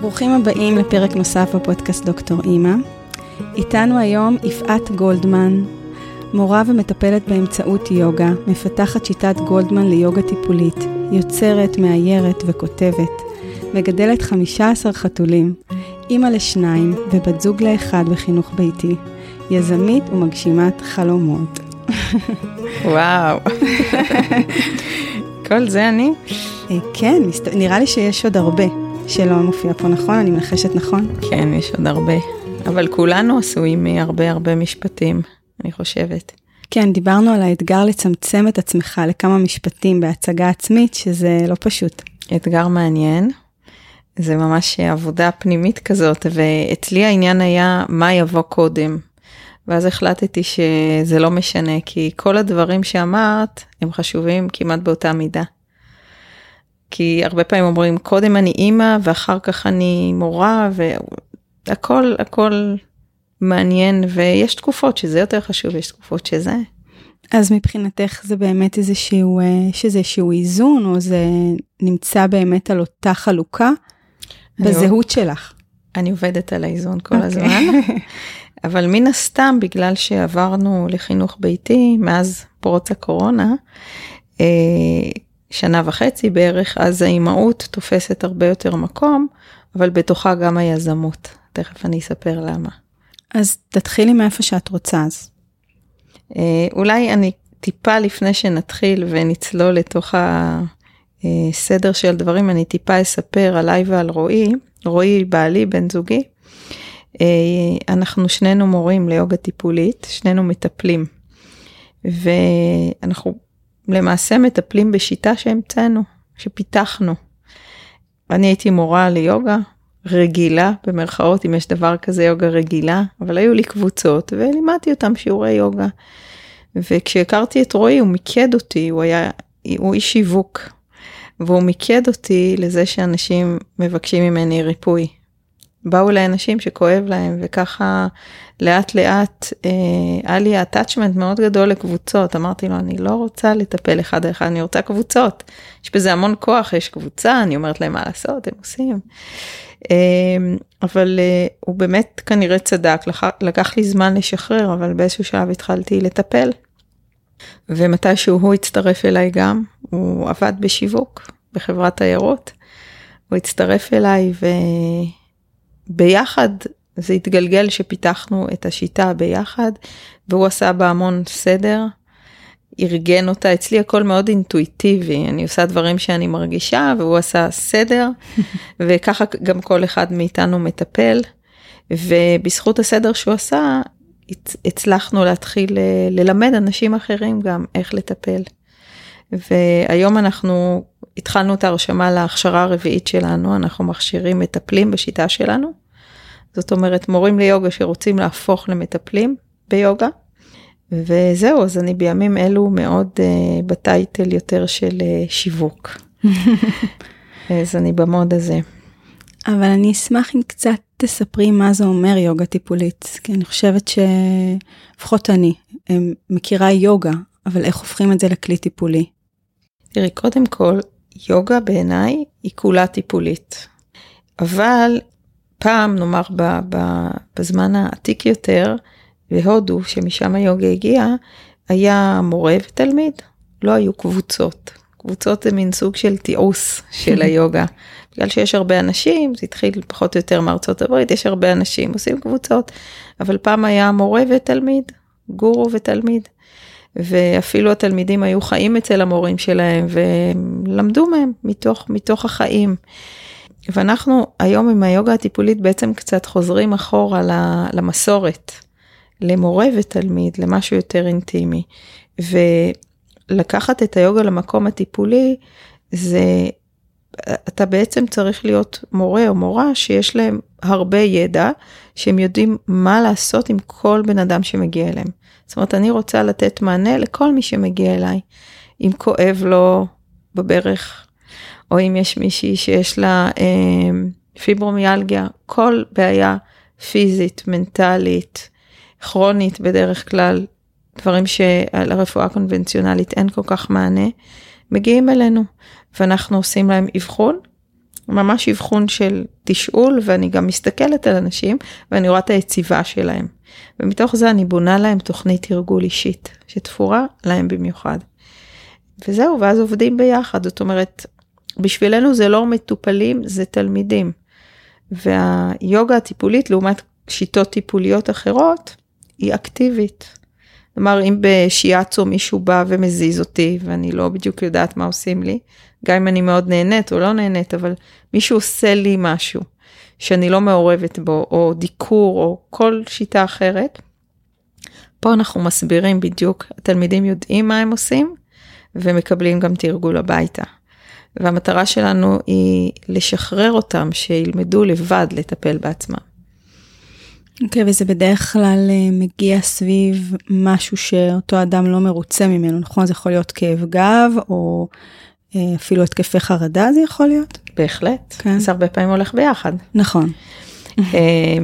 ברוכים הבאים לפרק נוסף בפודקאסט דוקטור אימא. איתנו היום יפעת גולדמן, מורה ומטפלת באמצעות יוגה, מפתחת שיטת גולדמן ליוגה טיפולית, יוצרת, מאיירת וכותבת, מגדלת 15 חתולים, אימא לשניים ובת זוג לאחד בחינוך ביתי, יזמית ומגשימת חלומות. וואו. כל זה אני? אה, כן, נראה לי שיש עוד הרבה שלא מופיע פה, נכון? אני מנחשת נכון? כן, יש עוד הרבה. אבל כולנו עשויים מהרבה הרבה משפטים, אני חושבת. כן, דיברנו על האתגר לצמצם את עצמך לכמה משפטים בהצגה עצמית, שזה לא פשוט. אתגר מעניין. זה ממש עבודה פנימית כזאת, ואצלי העניין היה מה יבוא קודם. ואז החלטתי שזה לא משנה, כי כל הדברים שאמרת הם חשובים כמעט באותה מידה. כי הרבה פעמים אומרים, קודם אני אימא ואחר כך אני מורה, והכל, הכל מעניין, ויש תקופות שזה יותר חשוב, יש תקופות שזה. אז מבחינתך זה באמת איזשהו, אה, שזה איזשהו איזון, או זה נמצא באמת על אותה חלוקה בזהות שלך? אני עובדת על האיזון כל okay. אוקיי. הזמן, אבל מן הסתם, בגלל שעברנו לחינוך ביתי מאז פרוץ הקורונה, אה, שנה וחצי בערך, אז האימהות תופסת הרבה יותר מקום, אבל בתוכה גם היזמות. תכף אני אספר למה. אז תתחילי מאיפה שאת רוצה אז. אה, אולי אני טיפה לפני שנתחיל ונצלול לתוך הסדר של דברים, אני טיפה אספר עליי ועל רועי. רועי בעלי, בן זוגי. אה, אנחנו שנינו מורים ליוגה טיפולית, שנינו מטפלים. ואנחנו למעשה מטפלים בשיטה שהמצאנו, שפיתחנו. אני הייתי מורה ליוגה רגילה, במרכאות, אם יש דבר כזה יוגה רגילה, אבל היו לי קבוצות ולימדתי אותם שיעורי יוגה. וכשהכרתי את רועי הוא מיקד אותי, הוא היה, הוא איש שיווק, והוא מיקד אותי לזה שאנשים מבקשים ממני ריפוי. באו אליי אנשים שכואב להם וככה לאט לאט אה, היה לי attachment מאוד גדול לקבוצות אמרתי לו אני לא רוצה לטפל אחד אחד אני רוצה קבוצות יש בזה המון כוח יש קבוצה אני אומרת להם מה לעשות הם עושים. אה, אבל אה, הוא באמת כנראה צדק לקח, לקח לי זמן לשחרר אבל באיזשהו שלב התחלתי לטפל. ומתישהו הוא הצטרף אליי גם הוא עבד בשיווק בחברת תיירות. הוא הצטרף אליי ו... ביחד זה התגלגל שפיתחנו את השיטה ביחד והוא עשה בה המון סדר, ארגן אותה, אצלי הכל מאוד אינטואיטיבי, אני עושה דברים שאני מרגישה והוא עשה סדר וככה גם כל אחד מאיתנו מטפל ובזכות הסדר שהוא עשה הצלחנו להתחיל אה, ללמד אנשים אחרים גם איך לטפל. והיום אנחנו התחלנו את ההרשמה להכשרה הרביעית שלנו, אנחנו מכשירים מטפלים בשיטה שלנו. זאת אומרת, מורים ליוגה שרוצים להפוך למטפלים ביוגה. וזהו, אז אני בימים אלו מאוד uh, בטייטל יותר של uh, שיווק. אז אני במוד הזה. אבל אני אשמח אם קצת תספרי מה זה אומר יוגה טיפולית, כי אני חושבת שלפחות אני מכירה יוגה, אבל איך הופכים את זה לכלי טיפולי? תראי, קודם כל, יוגה בעיניי היא כולה טיפולית. אבל פעם, נאמר ב, ב, בזמן העתיק יותר, בהודו, שמשם היוגה הגיעה, היה מורה ותלמיד, לא היו קבוצות. קבוצות זה מין סוג של תיעוש של היוגה. בגלל שיש הרבה אנשים, זה התחיל פחות או יותר מארצות הברית, יש הרבה אנשים, עושים קבוצות, אבל פעם היה מורה ותלמיד, גורו ותלמיד. ואפילו התלמידים היו חיים אצל המורים שלהם ולמדו מהם מתוך, מתוך החיים. ואנחנו היום עם היוגה הטיפולית בעצם קצת חוזרים אחורה למסורת, למורה ותלמיד, למשהו יותר אינטימי. ולקחת את היוגה למקום הטיפולי, זה, אתה בעצם צריך להיות מורה או מורה שיש להם הרבה ידע, שהם יודעים מה לעשות עם כל בן אדם שמגיע אליהם. זאת אומרת, אני רוצה לתת מענה לכל מי שמגיע אליי. אם כואב לו בברך, או אם יש מישהי שיש לה אה, פיברומיאלגיה, כל בעיה פיזית, מנטלית, כרונית בדרך כלל, דברים שלרפואה קונבנציונלית אין כל כך מענה, מגיעים אלינו, ואנחנו עושים להם אבחון, ממש אבחון של תשאול ואני גם מסתכלת על אנשים ואני רואה את היציבה שלהם. ומתוך זה אני בונה להם תוכנית תרגול אישית שתפורה להם במיוחד. וזהו ואז עובדים ביחד זאת אומרת בשבילנו זה לא מטופלים זה תלמידים. והיוגה הטיפולית לעומת שיטות טיפוליות אחרות היא אקטיבית. כלומר אם בשיאצו מישהו בא ומזיז אותי ואני לא בדיוק יודעת מה עושים לי, גם אם אני מאוד נהנית או לא נהנית, אבל מישהו עושה לי משהו שאני לא מעורבת בו, או דיקור או כל שיטה אחרת, פה אנחנו מסבירים בדיוק, התלמידים יודעים מה הם עושים ומקבלים גם תרגול הביתה. והמטרה שלנו היא לשחרר אותם, שילמדו לבד לטפל בעצמם. אוקיי, okay, וזה בדרך כלל אה, מגיע סביב משהו שאותו אדם לא מרוצה ממנו, נכון? זה יכול להיות כאב גב, או אה, אפילו התקפי חרדה זה יכול להיות? בהחלט, כן. זה הרבה פעמים הולך ביחד. נכון. אה,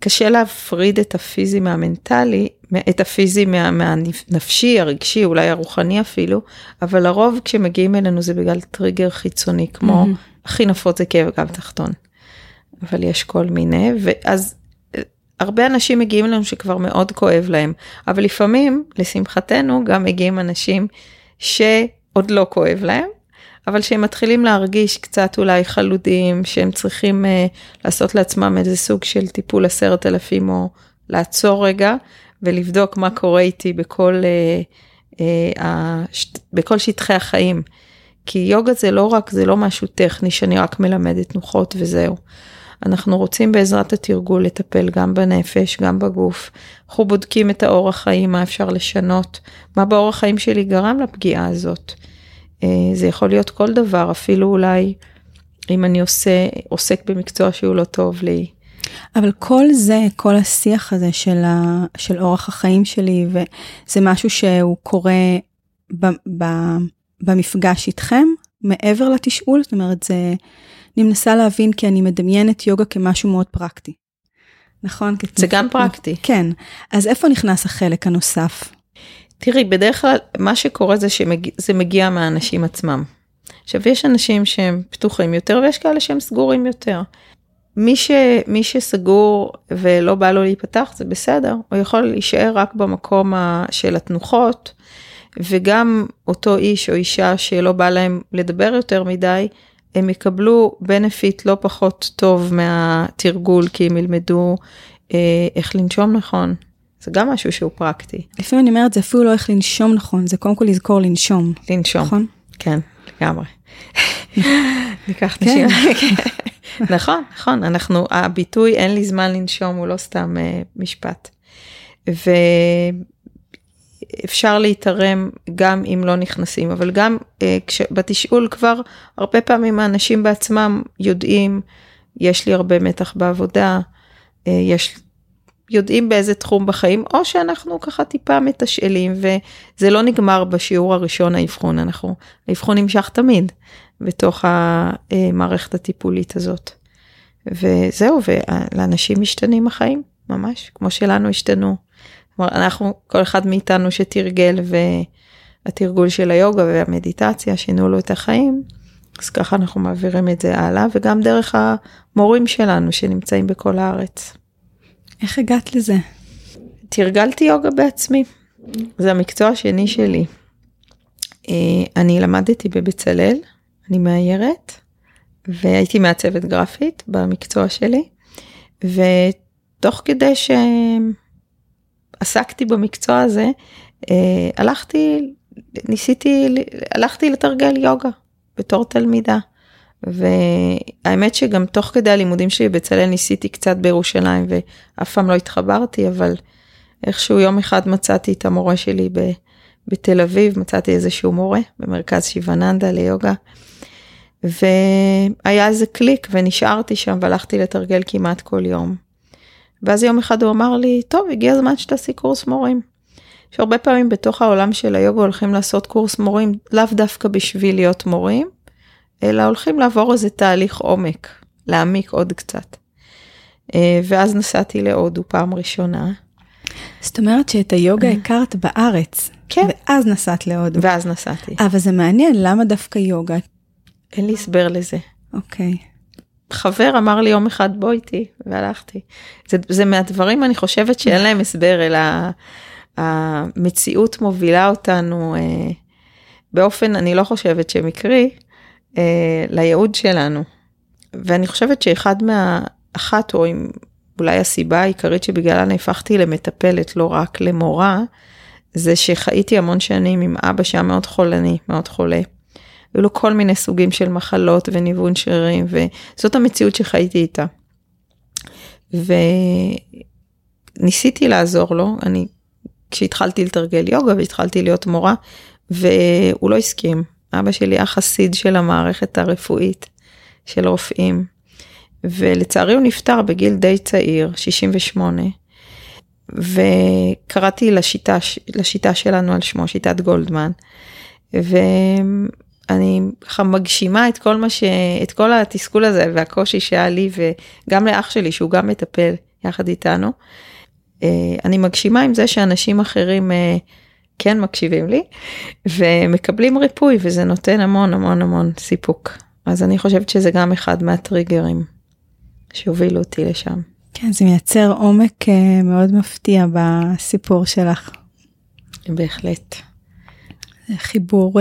קשה להפריד את הפיזי מהמנטלי, את הפיזי מה, מהנפשי, הרגשי, אולי הרוחני אפילו, אבל לרוב כשמגיעים אלינו זה בגלל טריגר חיצוני, כמו הכי נפוץ זה כאב גב תחתון. אבל יש כל מיני, ואז הרבה אנשים מגיעים אלינו שכבר מאוד כואב להם, אבל לפעמים, לשמחתנו, גם מגיעים אנשים שעוד לא כואב להם, אבל שהם מתחילים להרגיש קצת אולי חלודים, שהם צריכים uh, לעשות לעצמם איזה סוג של טיפול עשרת אלפים או לעצור רגע ולבדוק מה קורה איתי בכל, uh, uh, הש... בכל שטחי החיים. כי יוגה זה לא רק, זה לא משהו טכני שאני רק מלמדת תנוחות וזהו. אנחנו רוצים בעזרת התרגול לטפל גם בנפש, גם בגוף. אנחנו בודקים את האורח חיים, מה אפשר לשנות, מה באורח חיים שלי גרם לפגיעה הזאת. אה, זה יכול להיות כל דבר, אפילו אולי אם אני עושה, עוסק במקצוע שהוא לא טוב לי. אבל כל זה, כל השיח הזה של, ה, של אורח החיים שלי, וזה משהו שהוא קורה ב, ב, במפגש איתכם, מעבר לתשאול, זאת אומרת, זה, אני מנסה להבין כי אני מדמיינת יוגה כמשהו מאוד פרקטי. נכון? זה גם פרקטי. כן. אז איפה נכנס החלק הנוסף? תראי, בדרך כלל מה שקורה זה שזה מגיע מהאנשים עצמם. עכשיו, יש אנשים שהם פתוחים יותר ויש כאלה שהם סגורים יותר. מי, ש, מי שסגור ולא בא לו להיפתח זה בסדר, הוא יכול להישאר רק במקום של התנוחות, וגם אותו איש או אישה שלא בא להם לדבר יותר מדי, הם יקבלו בנפיט לא פחות טוב מהתרגול, כי הם ילמדו אה, איך לנשום נכון. זה גם משהו שהוא פרקטי. לפעמים אני אומרת, זה אפילו לא איך לנשום נכון, זה קודם כל לזכור לנשום. לנשום. נכון? כן, לגמרי. ניקח נשימה. כן. נכון, נכון, אנחנו, הביטוי אין לי זמן לנשום הוא לא סתם uh, משפט. ו... אפשר להתערם גם אם לא נכנסים, אבל גם אה, כש, בתשאול כבר הרבה פעמים האנשים בעצמם יודעים, יש לי הרבה מתח בעבודה, אה, יש, יודעים באיזה תחום בחיים, או שאנחנו ככה טיפה מתשאלים וזה לא נגמר בשיעור הראשון האבחון, אנחנו, האבחון נמשך תמיד בתוך המערכת הטיפולית הזאת. וזהו, ולאנשים משתנים החיים, ממש, כמו שלנו השתנו. כלומר, אנחנו, כל אחד מאיתנו שתרגל והתרגול של היוגה והמדיטציה שינו לו את החיים, אז ככה אנחנו מעבירים את זה הלאה, וגם דרך המורים שלנו שנמצאים בכל הארץ. איך הגעת לזה? תרגלתי יוגה בעצמי, זה המקצוע השני שלי. אה, אני למדתי בבצלאל, אני מאיירת, והייתי מעצבת גרפית במקצוע שלי, ותוך כדי ש... עסקתי במקצוע הזה, אה, הלכתי, ניסיתי, הלכתי לתרגל יוגה בתור תלמידה. והאמת שגם תוך כדי הלימודים שלי בצלאל ניסיתי קצת בירושלים ואף פעם לא התחברתי, אבל איכשהו יום אחד מצאתי את המורה שלי ב, בתל אביב, מצאתי איזשהו מורה במרכז שיבננדה ליוגה. והיה איזה קליק ונשארתי שם והלכתי לתרגל כמעט כל יום. ואז יום אחד הוא אמר לי, טוב, הגיע הזמן שתעשי קורס מורים. יש הרבה פעמים בתוך העולם של היוגה הולכים לעשות קורס מורים, לאו דווקא בשביל להיות מורים, אלא הולכים לעבור איזה תהליך עומק, להעמיק עוד קצת. אה, ואז נסעתי להודו פעם ראשונה. זאת אומרת שאת היוגה הכרת בארץ. כן. ואז נסעת להודו. ואז נסעתי. אבל זה מעניין, למה דווקא יוגה? אין לי הסבר לזה. אוקיי. חבר אמר לי יום אחד בוא איתי והלכתי. זה, זה מהדברים אני חושבת שאין להם הסבר אלא המציאות מובילה אותנו אה, באופן אני לא חושבת שמקרי אה, לייעוד שלנו. ואני חושבת שאחד מה... אחת או עם אולי הסיבה העיקרית שבגללה נהפכתי למטפלת לא רק למורה, זה שחייתי המון שנים עם אבא שהיה מאוד חולני, מאוד חולה. היו לו כל מיני סוגים של מחלות וניוון שרירים וזאת המציאות שחייתי איתה. וניסיתי לעזור לו, אני כשהתחלתי לתרגל יוגה והתחלתי להיות מורה והוא לא הסכים. אבא שלי היה חסיד של המערכת הרפואית, של רופאים. ולצערי הוא נפטר בגיל די צעיר, 68. וקראתי לשיטה, לשיטה שלנו על שמו, שיטת גולדמן. ואני ככה מגשימה את כל מה ש... את כל התסכול הזה והקושי שהיה לי וגם לאח שלי שהוא גם מטפל יחד איתנו. אה, אני מגשימה עם זה שאנשים אחרים אה, כן מקשיבים לי ומקבלים ריפוי וזה נותן המון המון המון סיפוק. אז אני חושבת שזה גם אחד מהטריגרים שהובילו אותי לשם. כן, זה מייצר עומק אה, מאוד מפתיע בסיפור שלך. בהחלט. חיבור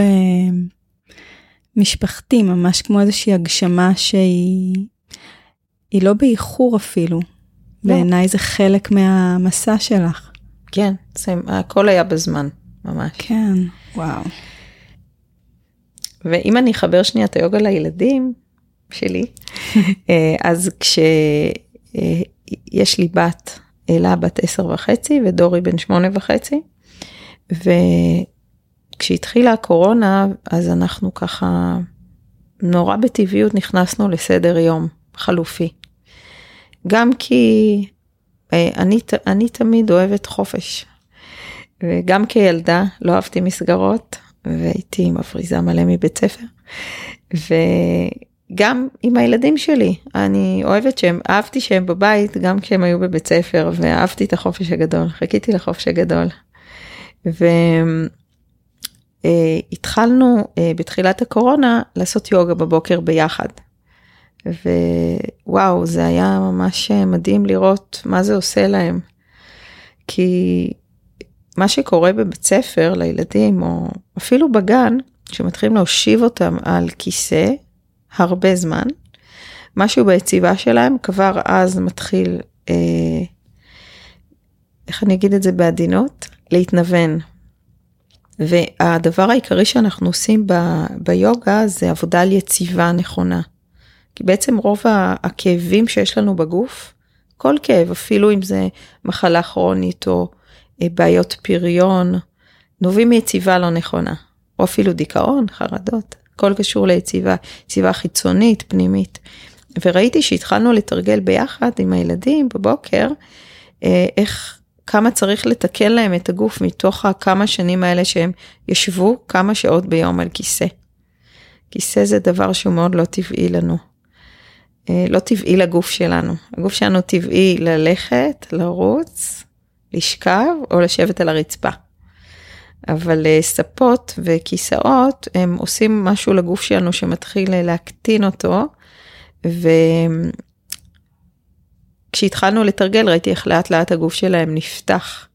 משפחתי, ממש כמו איזושהי הגשמה שהיא היא לא באיחור אפילו. לא. בעיניי זה חלק מהמסע שלך. כן, זה, הכל היה בזמן, ממש. כן, וואו. ואם אני אחבר שנייה את היוגה לילדים שלי, אה, אז כשיש לי בת, אלה בת עשר וחצי ודורי בן שמונה וחצי, וכשהתחילה הקורונה אז אנחנו ככה נורא בטבעיות נכנסנו לסדר יום חלופי. גם כי אה, אני, אני תמיד אוהבת חופש. וגם כילדה לא אהבתי מסגרות והייתי מפריזה מלא מבית ספר. וגם עם הילדים שלי, אני אוהבת שהם, אהבתי שהם בבית גם כשהם היו בבית ספר, ואהבתי את החופש הגדול, חיכיתי לחופש הגדול. והתחלנו אה, בתחילת הקורונה לעשות יוגה בבוקר ביחד. ווואו, זה היה ממש מדהים לראות מה זה עושה להם. כי מה שקורה בבית ספר לילדים, או אפילו בגן, שמתחילים להושיב אותם על כיסא הרבה זמן, משהו ביציבה שלהם כבר אז מתחיל, אה, איך אני אגיד את זה בעדינות? להתנוון. והדבר העיקרי שאנחנו עושים ב, ביוגה זה עבודה על יציבה נכונה. כי בעצם רוב הכאבים שיש לנו בגוף, כל כאב, אפילו אם זה מחלה כרונית או אה, בעיות פריון, נובעים מיציבה לא נכונה, או אפילו דיכאון, חרדות, הכל קשור ליציבה, יציבה חיצונית, פנימית. וראיתי שהתחלנו לתרגל ביחד עם הילדים בבוקר, אה, איך, כמה צריך לתקן להם את הגוף מתוך הכמה שנים האלה שהם ישבו כמה שעות ביום על כיסא. כיסא זה דבר שהוא מאוד לא טבעי לנו. אה, לא טבעי לגוף שלנו. הגוף שלנו טבעי ללכת, לרוץ, לשכב או לשבת על הרצפה. אבל אה, ספות וכיסאות הם עושים משהו לגוף שלנו שמתחיל אה, להקטין אותו. וכשהתחלנו לתרגל ראיתי איך לאט לאט הגוף שלהם נפתח.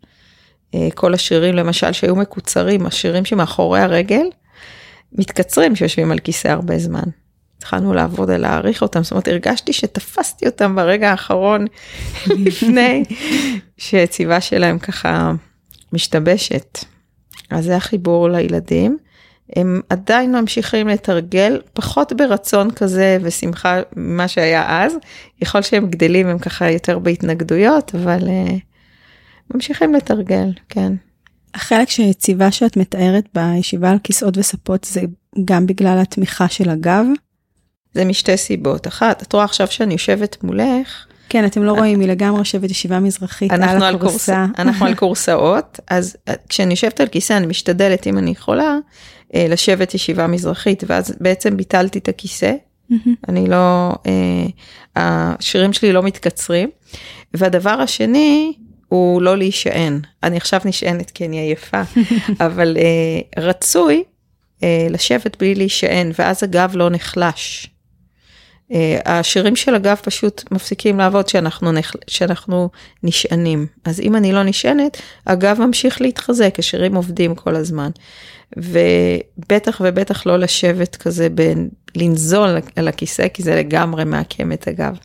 אה, כל השרירים למשל שהיו מקוצרים, השרירים שמאחורי הרגל, מתקצרים שיושבים על כיסא הרבה זמן. התחלנו לעבוד על להעריך אותם, זאת אומרת הרגשתי שתפסתי אותם ברגע האחרון לפני שהציבה שלהם ככה משתבשת. אז זה החיבור לילדים. הם עדיין ממשיכים לתרגל, פחות ברצון כזה ושמחה ממה שהיה אז, ככל שהם גדלים הם ככה יותר בהתנגדויות, אבל uh, ממשיכים לתרגל, כן. החלק של יציבה שאת מתארת בישיבה על כיסאות וספות זה גם בגלל התמיכה של הגב? זה משתי סיבות. אחת, את רואה עכשיו שאני יושבת מולך. כן, אתם לא רואים, היא לגמרי יושבת ישיבה מזרחית על הכורסה. אנחנו על כורסאות, אז אה, כשאני יושבת על כיסא, אני משתדלת, אם אני יכולה, אה, לשבת ישיבה מזרחית, ואז בעצם ביטלתי את הכיסא. אני לא, אה, השירים שלי לא מתקצרים. והדבר השני, הוא לא להישען. אני עכשיו נשענת כי אני עייפה, אבל רצוי לשבת בלי להישען, ואז הגב לא נחלש. אה, השירים של הגב פשוט מפסיקים לעבוד כשאנחנו, נח... כשאנחנו נשענים. אז אם אני לא נשענת, הגב ממשיך להתחזק, השירים עובדים כל הזמן. ובטח ובטח לא לשבת כזה, בין, לנזול על הכיסא, כי זה לגמרי מעקם את הגב.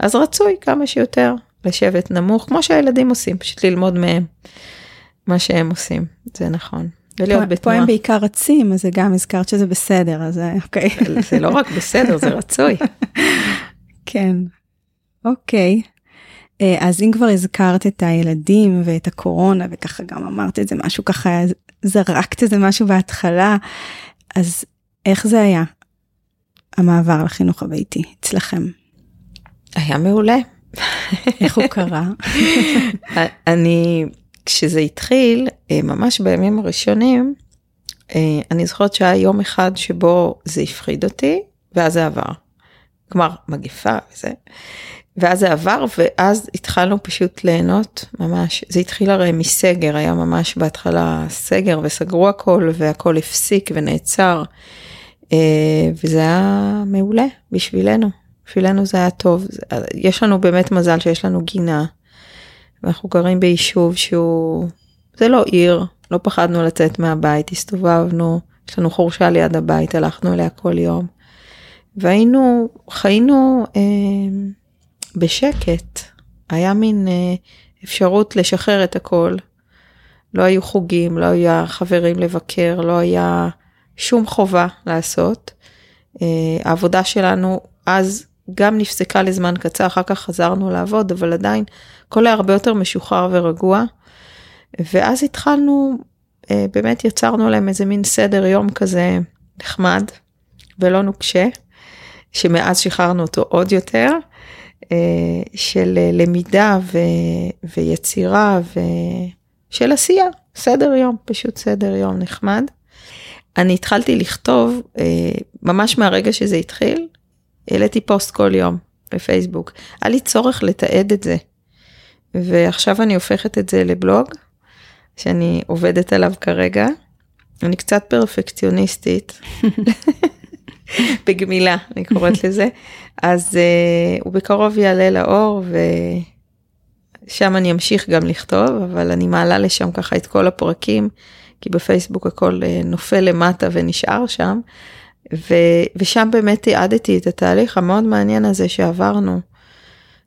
אז רצוי כמה שיותר לשבת נמוך, כמו שהילדים עושים, פשוט ללמוד מהם מה שהם עושים, זה נכון. ולהיות פה, בתנועה. פה הם בעיקר רצים, אז זה גם הזכרת שזה בסדר, אז אוקיי. זה לא רק בסדר, זה רצוי. כן, אוקיי. אה, אז אם כבר הזכרת את הילדים ואת הקורונה, וככה גם אמרת את זה משהו ככה, זרקת איזה משהו בהתחלה, אז איך זה היה, המעבר לחינוך הביתי אצלכם? היה מעולה. איך הוא קרה? אני כשזה התחיל, אה, ממש בימים הראשונים, אה, אני זוכרת שהיה יום אחד שבו זה הפחיד אותי, ואז זה עבר. כלומר, מגפה וזה. ואז זה עבר, ואז התחלנו פשוט ליהנות ממש. זה התחיל הרי מסגר, היה ממש בהתחלה סגר, וסגרו הכל, והכל הפסיק ונעצר. אה, וזה היה מעולה בשבילנו. בשבילנו זה היה טוב. יש לנו באמת מזל שיש לנו גינה. ואנחנו גרים ביישוב שהוא, זה לא עיר, לא פחדנו לצאת מהבית, הסתובבנו, יש לנו חורשה ליד הבית, הלכנו אליה כל יום. והיינו, חיינו אה, בשקט, היה מין אה, אפשרות לשחרר את הכל. לא היו חוגים, לא היה חברים לבקר, לא היה שום חובה לעשות. אה, העבודה שלנו אז גם נפסקה לזמן קצר, אחר כך חזרנו לעבוד, אבל עדיין הכל היה הרבה יותר משוחרר ורגוע. ואז התחלנו, אה, באמת יצרנו להם איזה מין סדר יום כזה נחמד ולא נוקשה, שמאז שחררנו אותו עוד יותר, אה, של למידה ו, ויצירה ושל עשייה, סדר יום, פשוט סדר יום נחמד. אני התחלתי לכתוב אה, ממש מהרגע שזה התחיל, העליתי פוסט כל יום בפייסבוק. היה לי צורך לתעד את זה. ועכשיו אני הופכת את זה לבלוג, שאני עובדת עליו כרגע. אני קצת פרפקציוניסטית, בגמילה, אני קוראת לזה. אז uh, הוא בקרוב יעלה לאור, ושם אני אמשיך גם לכתוב, אבל אני מעלה לשם ככה את כל הפרקים, כי בפייסבוק הכל uh, נופל למטה ונשאר שם. ו, ושם באמת תיעדתי את התהליך המאוד מעניין הזה שעברנו,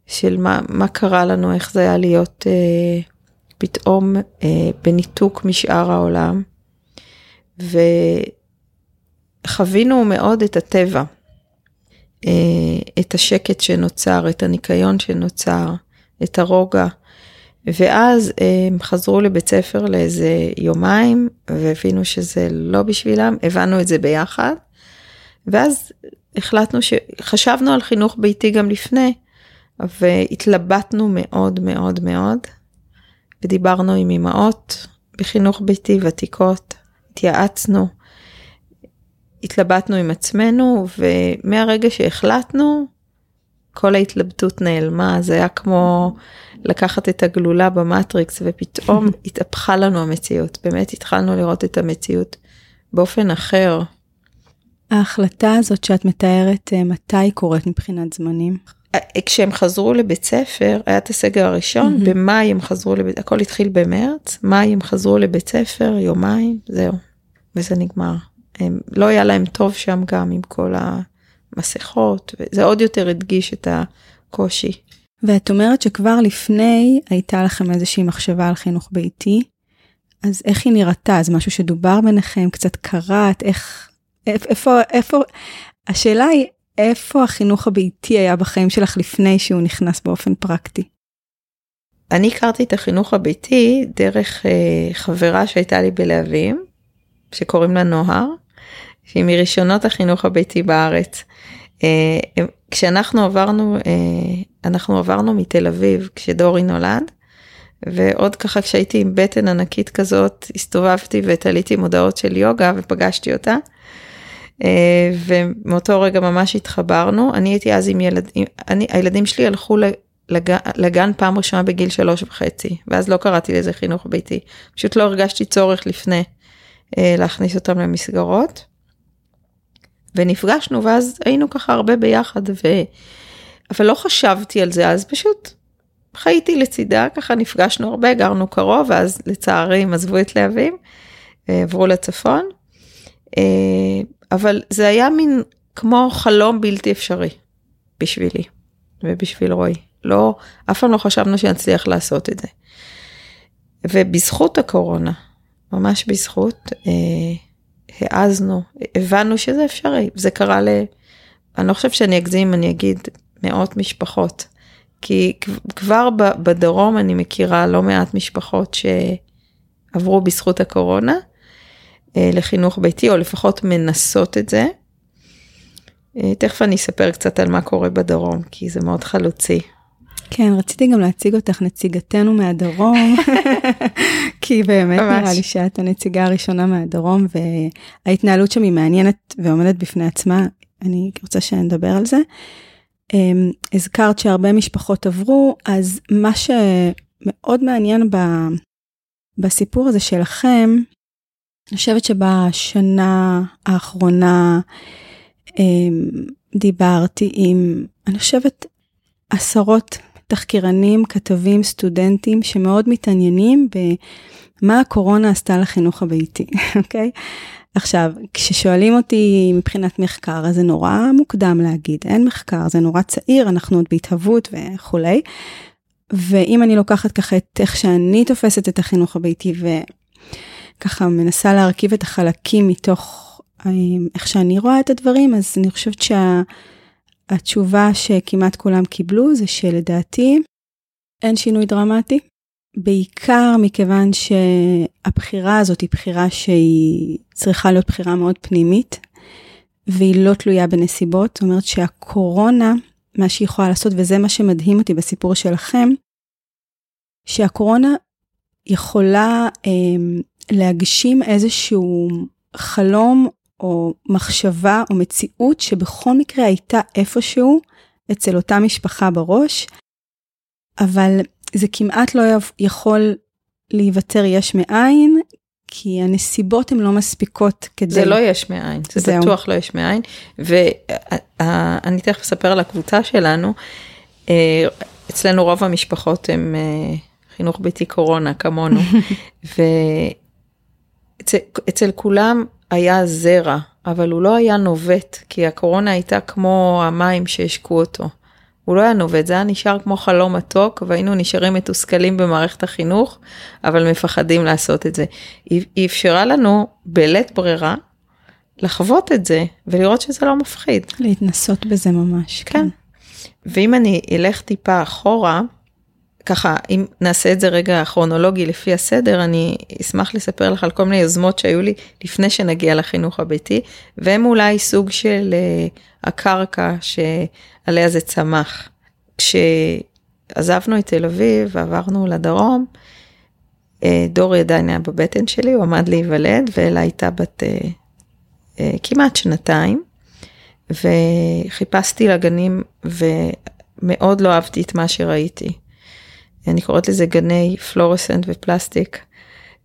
של מה, מה קרה לנו, איך זה היה להיות אה, פתאום אה, בניתוק משאר העולם. וחווינו מאוד את הטבע, אה, את השקט שנוצר, את הניקיון שנוצר, את הרוגע. ואז אה, הם חזרו לבית ספר לאיזה יומיים והבינו שזה לא בשבילם, הבנו את זה ביחד. ואז החלטנו שחשבנו על חינוך ביתי גם לפני, והתלבטנו מאוד מאוד מאוד, ודיברנו עם אמהות בחינוך ביתי ותיקות, התייעצנו, התלבטנו עם עצמנו, ומהרגע שהחלטנו, כל ההתלבטות נעלמה, זה היה כמו לקחת את הגלולה במטריקס ופתאום התהפכה לנו המציאות, באמת התחלנו לראות את המציאות באופן אחר. ההחלטה הזאת שאת מתארת, אה, מתי קורית מבחינת זמנים? אה, כשהם חזרו לבית ספר, היה את הסגר הראשון, mm-hmm. במאי הם חזרו לבית, הכל התחיל במרץ, מאי הם חזרו לבית ספר, יומיים, זהו, וזה נגמר. הם, לא היה להם טוב שם גם עם כל המסכות, וזה עוד יותר הדגיש את הקושי. ואת אומרת שכבר לפני הייתה לכם איזושהי מחשבה על חינוך ביתי, אז איך היא נראתה? זה משהו שדובר ביניכם, קצת קראת, איך, איפה, איפה, השאלה היא, איפה החינוך הביתי היה בחיים שלך לפני שהוא נכנס באופן פרקטי? אני הכרתי את החינוך הביתי דרך אה, חברה שהייתה לי בלהבים, שקוראים לה נוהר, שהיא מראשונות החינוך הביתי בארץ. אה, כשאנחנו עברנו, אה, אנחנו עברנו מתל אביב כשדורי נולד, ועוד ככה כשהייתי עם בטן ענקית כזאת, הסתובבתי ותליתי מודעות של יוגה ופגשתי אותה. אה, ומאותו רגע ממש התחברנו. אני הייתי אז עם ילדים, אני, הילדים שלי הלכו לגן, לגן פעם ראשונה בגיל שלוש וחצי, ואז לא קראתי לזה חינוך ביתי. פשוט לא הרגשתי צורך לפני אה, להכניס אותם למסגרות. ונפגשנו ואז היינו ככה הרבה ביחד ו... אבל לא חשבתי על זה אז פשוט חייתי לצידה ככה נפגשנו הרבה גרנו קרוב ואז לצערי הם עזבו את להבים אה, עברו לצפון. אבל זה היה מין כמו חלום בלתי אפשרי בשבילי ובשביל רועי. לא אף פעם לא חשבנו שנצליח לעשות את זה. ובזכות הקורונה ממש בזכות אה, העזנו, הבנו שזה אפשרי, זה קרה ל... אני לא חושב שאני אגזים אני אגיד מאות משפחות, כי כבר בדרום אני מכירה לא מעט משפחות שעברו בזכות הקורונה לחינוך ביתי, או לפחות מנסות את זה. אה, תכף אני אספר קצת על מה קורה בדרום, כי זה מאוד חלוצי. כן, רציתי גם להציג אותך נציגתנו מהדרום, כי באמת ממש. נראה לי שאת הנציגה הראשונה מהדרום, וההתנהלות שם היא מעניינת ועומדת בפני עצמה, אני רוצה שנדבר על זה. אמ, הזכרת שהרבה משפחות עברו, אז מה שמאוד מעניין ב, בסיפור הזה שלכם, אני חושבת שבשנה האחרונה אמ, דיברתי עם, אני חושבת, עשרות תחקירנים, כתבים, סטודנטים שמאוד מתעניינים במה הקורונה עשתה לחינוך הביתי, אוקיי? עכשיו, כששואלים אותי מבחינת מחקר, אז זה נורא מוקדם להגיד, אין מחקר, זה נורא צעיר, אנחנו עוד בהתהוות וכולי. ואם אני לוקחת ככה את איך שאני תופסת את החינוך הביתי וככה מנסה להרכיב את החלקים מתוך אה, איך שאני רואה את הדברים, אז אני חושבת שה... התשובה שכמעט כולם קיבלו זה שלדעתי אין שינוי דרמטי, בעיקר מכיוון שהבחירה הזאת היא בחירה שהיא צריכה להיות בחירה מאוד פנימית, והיא לא תלויה בנסיבות. זאת אומרת שהקורונה, מה שהיא יכולה לעשות, וזה מה שמדהים אותי בסיפור שלכם, שהקורונה יכולה אה, להגשים איזשהו חלום או מחשבה או מציאות שבכל מקרה הייתה איפשהו אצל אותה משפחה בראש, אבל זה כמעט לא יכול להיוותר יש מאין, כי הנסיבות הן לא מספיקות כדי... זה לא יש מאין, זה זהו. בטוח לא יש מאין, ואני תכף אספר על הקבוצה שלנו. אה, אצלנו רוב המשפחות הם אה, חינוך ביתי קורונה כמונו, ואצל כולם היה זרע, אבל הוא לא היה נובט, כי הקורונה הייתה כמו המים שהשקו אותו. הוא לא היה נובט, זה היה נשאר כמו חלום מתוק, והיינו נשארים מתוסכלים במערכת החינוך, אבל מפחדים לעשות את זה. היא אפשרה לנו, בלית ברירה, לחוות את זה, ולראות שזה לא מפחיד. להתנסות בזה ממש. כן. כן. ואם אני אלך טיפה אחורה, ככה, אם נעשה את זה רגע כרונולוגי לפי הסדר, אני אשמח לספר לך על כל מיני יוזמות שהיו לי לפני שנגיע לחינוך הביתי, והם אולי סוג של uh, הקרקע שעליה זה צמח. כשעזבנו את תל אביב ועברנו לדרום, uh, דורי עדיין היה בבטן שלי, הוא עמד להיוולד, ואלה הייתה בת uh, כמעט שנתיים, וחיפשתי לגנים ומאוד לא אהבתי את מה שראיתי. אני קוראת לזה גני פלורסנט ופלסטיק.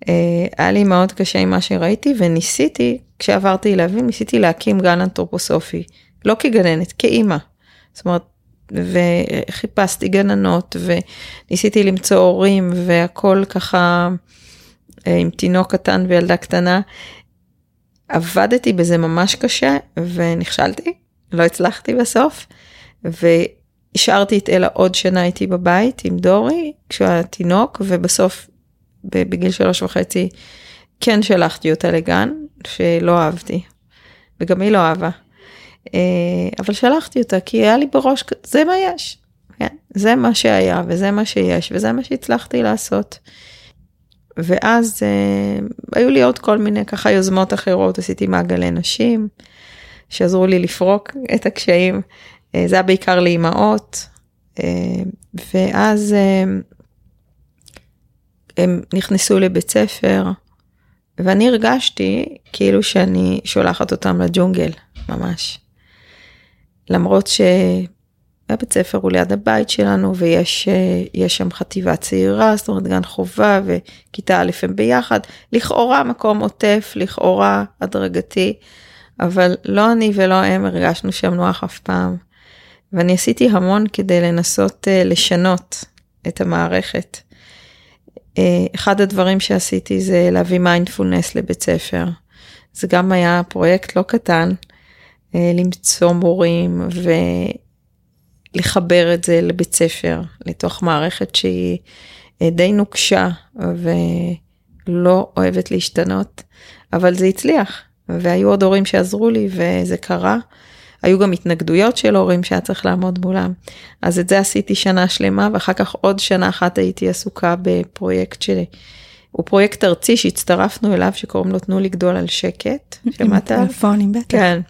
אה, היה לי מאוד קשה עם מה שראיתי וניסיתי, כשעברתי להבין, ניסיתי להקים גן אנתרופוסופי. לא כגננת, כאימא. זאת אומרת, וחיפשתי גננות וניסיתי למצוא הורים והכל ככה אה, עם תינוק קטן וילדה קטנה. עבדתי בזה ממש קשה ונכשלתי, לא הצלחתי בסוף. השארתי את אלה עוד שנה איתי בבית עם דורי כשהוא היה תינוק ובסוף בגיל שלוש וחצי כן שלחתי אותה לגן שלא אהבתי וגם היא לא אהבה. אה, אבל שלחתי אותה כי היה לי בראש זה מה יש. כן? זה מה שהיה וזה מה שיש וזה מה שהצלחתי לעשות. ואז אה, היו לי עוד כל מיני ככה יוזמות אחרות עשיתי מעגלי נשים שעזרו לי לפרוק את הקשיים זה היה בעיקר לאימהות, אה, ואז אה, הם נכנסו לבית ספר, ואני הרגשתי כאילו שאני שולחת אותם לג'ונגל, ממש. למרות שהבית ספר הוא ליד הבית שלנו ויש שם חטיבה צעירה, זאת אומרת גן חובה וכיתה א' הם ביחד, לכאורה מקום עוטף, לכאורה הדרגתי, אבל לא אני ולא הם הרגשנו שם נוח אף פעם. ואני עשיתי המון כדי לנסות uh, לשנות את המערכת. Uh, אחד הדברים שעשיתי זה להביא מיינדפולנס לבית ספר. זה גם היה פרויקט לא קטן, uh, למצוא מורים ולחבר את זה לבית ספר, לתוך מערכת שהיא די נוקשה ולא אוהבת להשתנות, אבל זה הצליח, והיו עוד הורים שעזרו לי וזה קרה. היו גם התנגדויות של הורים שהיה צריך לעמוד מולם. אז את זה עשיתי שנה שלמה ואחר כך עוד שנה אחת הייתי עסוקה בפרויקט שלי. הוא פרויקט ארצי שהצטרפנו אליו שקוראים לו תנו לגדול על שקט. שמעת? עם טלפונים בטח. כן.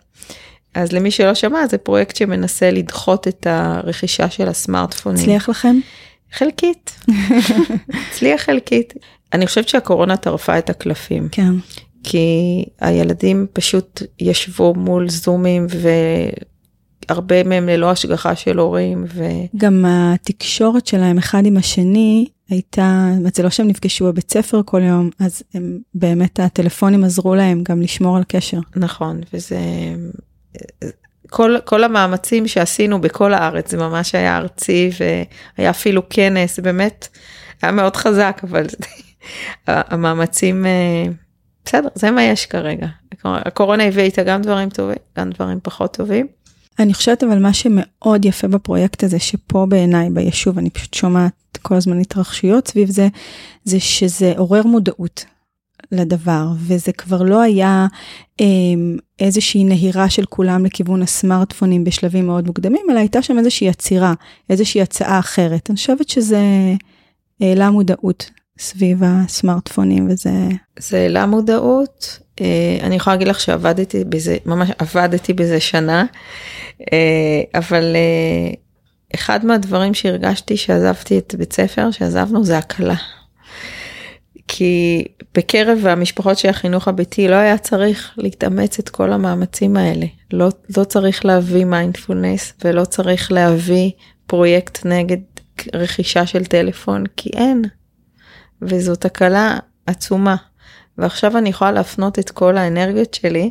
אז למי שלא שמע זה פרויקט שמנסה לדחות את הרכישה של הסמארטפונים. הצליח לכם? חלקית. הצליח חלקית. אני חושבת שהקורונה טרפה את הקלפים. כן. כי הילדים פשוט ישבו מול זומים והרבה מהם ללא השגחה של הורים. ו... גם התקשורת שלהם אחד עם השני הייתה, זה לא שהם נפגשו בבית ספר כל יום, אז הם באמת הטלפונים עזרו להם גם לשמור על קשר. נכון, וזה... כל, כל המאמצים שעשינו בכל הארץ, זה ממש היה ארצי והיה אפילו כנס, באמת היה מאוד חזק, אבל המאמצים... בסדר, זה מה יש כרגע. הקורונה הביאה איתה גם דברים טובים, גם דברים פחות טובים. אני חושבת אבל מה שמאוד יפה בפרויקט הזה, שפה בעיניי ביישוב, אני פשוט שומעת כל הזמן התרחשויות סביב זה, זה שזה עורר מודעות לדבר, וזה כבר לא היה אה, איזושהי נהירה של כולם לכיוון הסמארטפונים בשלבים מאוד מוקדמים, אלא הייתה שם איזושהי עצירה, איזושהי הצעה אחרת. אני חושבת שזה העלה מודעות סביב הסמארטפונים וזה... זה העלה מודעות. אה, אני יכולה להגיד לך שעבדתי בזה, ממש עבדתי בזה שנה, אה, אבל אה, אחד מהדברים שהרגשתי שעזבתי את בית ספר, שעזבנו, זה הקלה. כי בקרב המשפחות של החינוך הביתי לא היה צריך להתאמץ את כל המאמצים האלה. לא, לא צריך להביא מיינדפולנס ולא צריך להביא פרויקט נגד רכישה של טלפון, כי אין. וזאת הקלה עצומה. ועכשיו אני יכולה להפנות את כל האנרגיות שלי,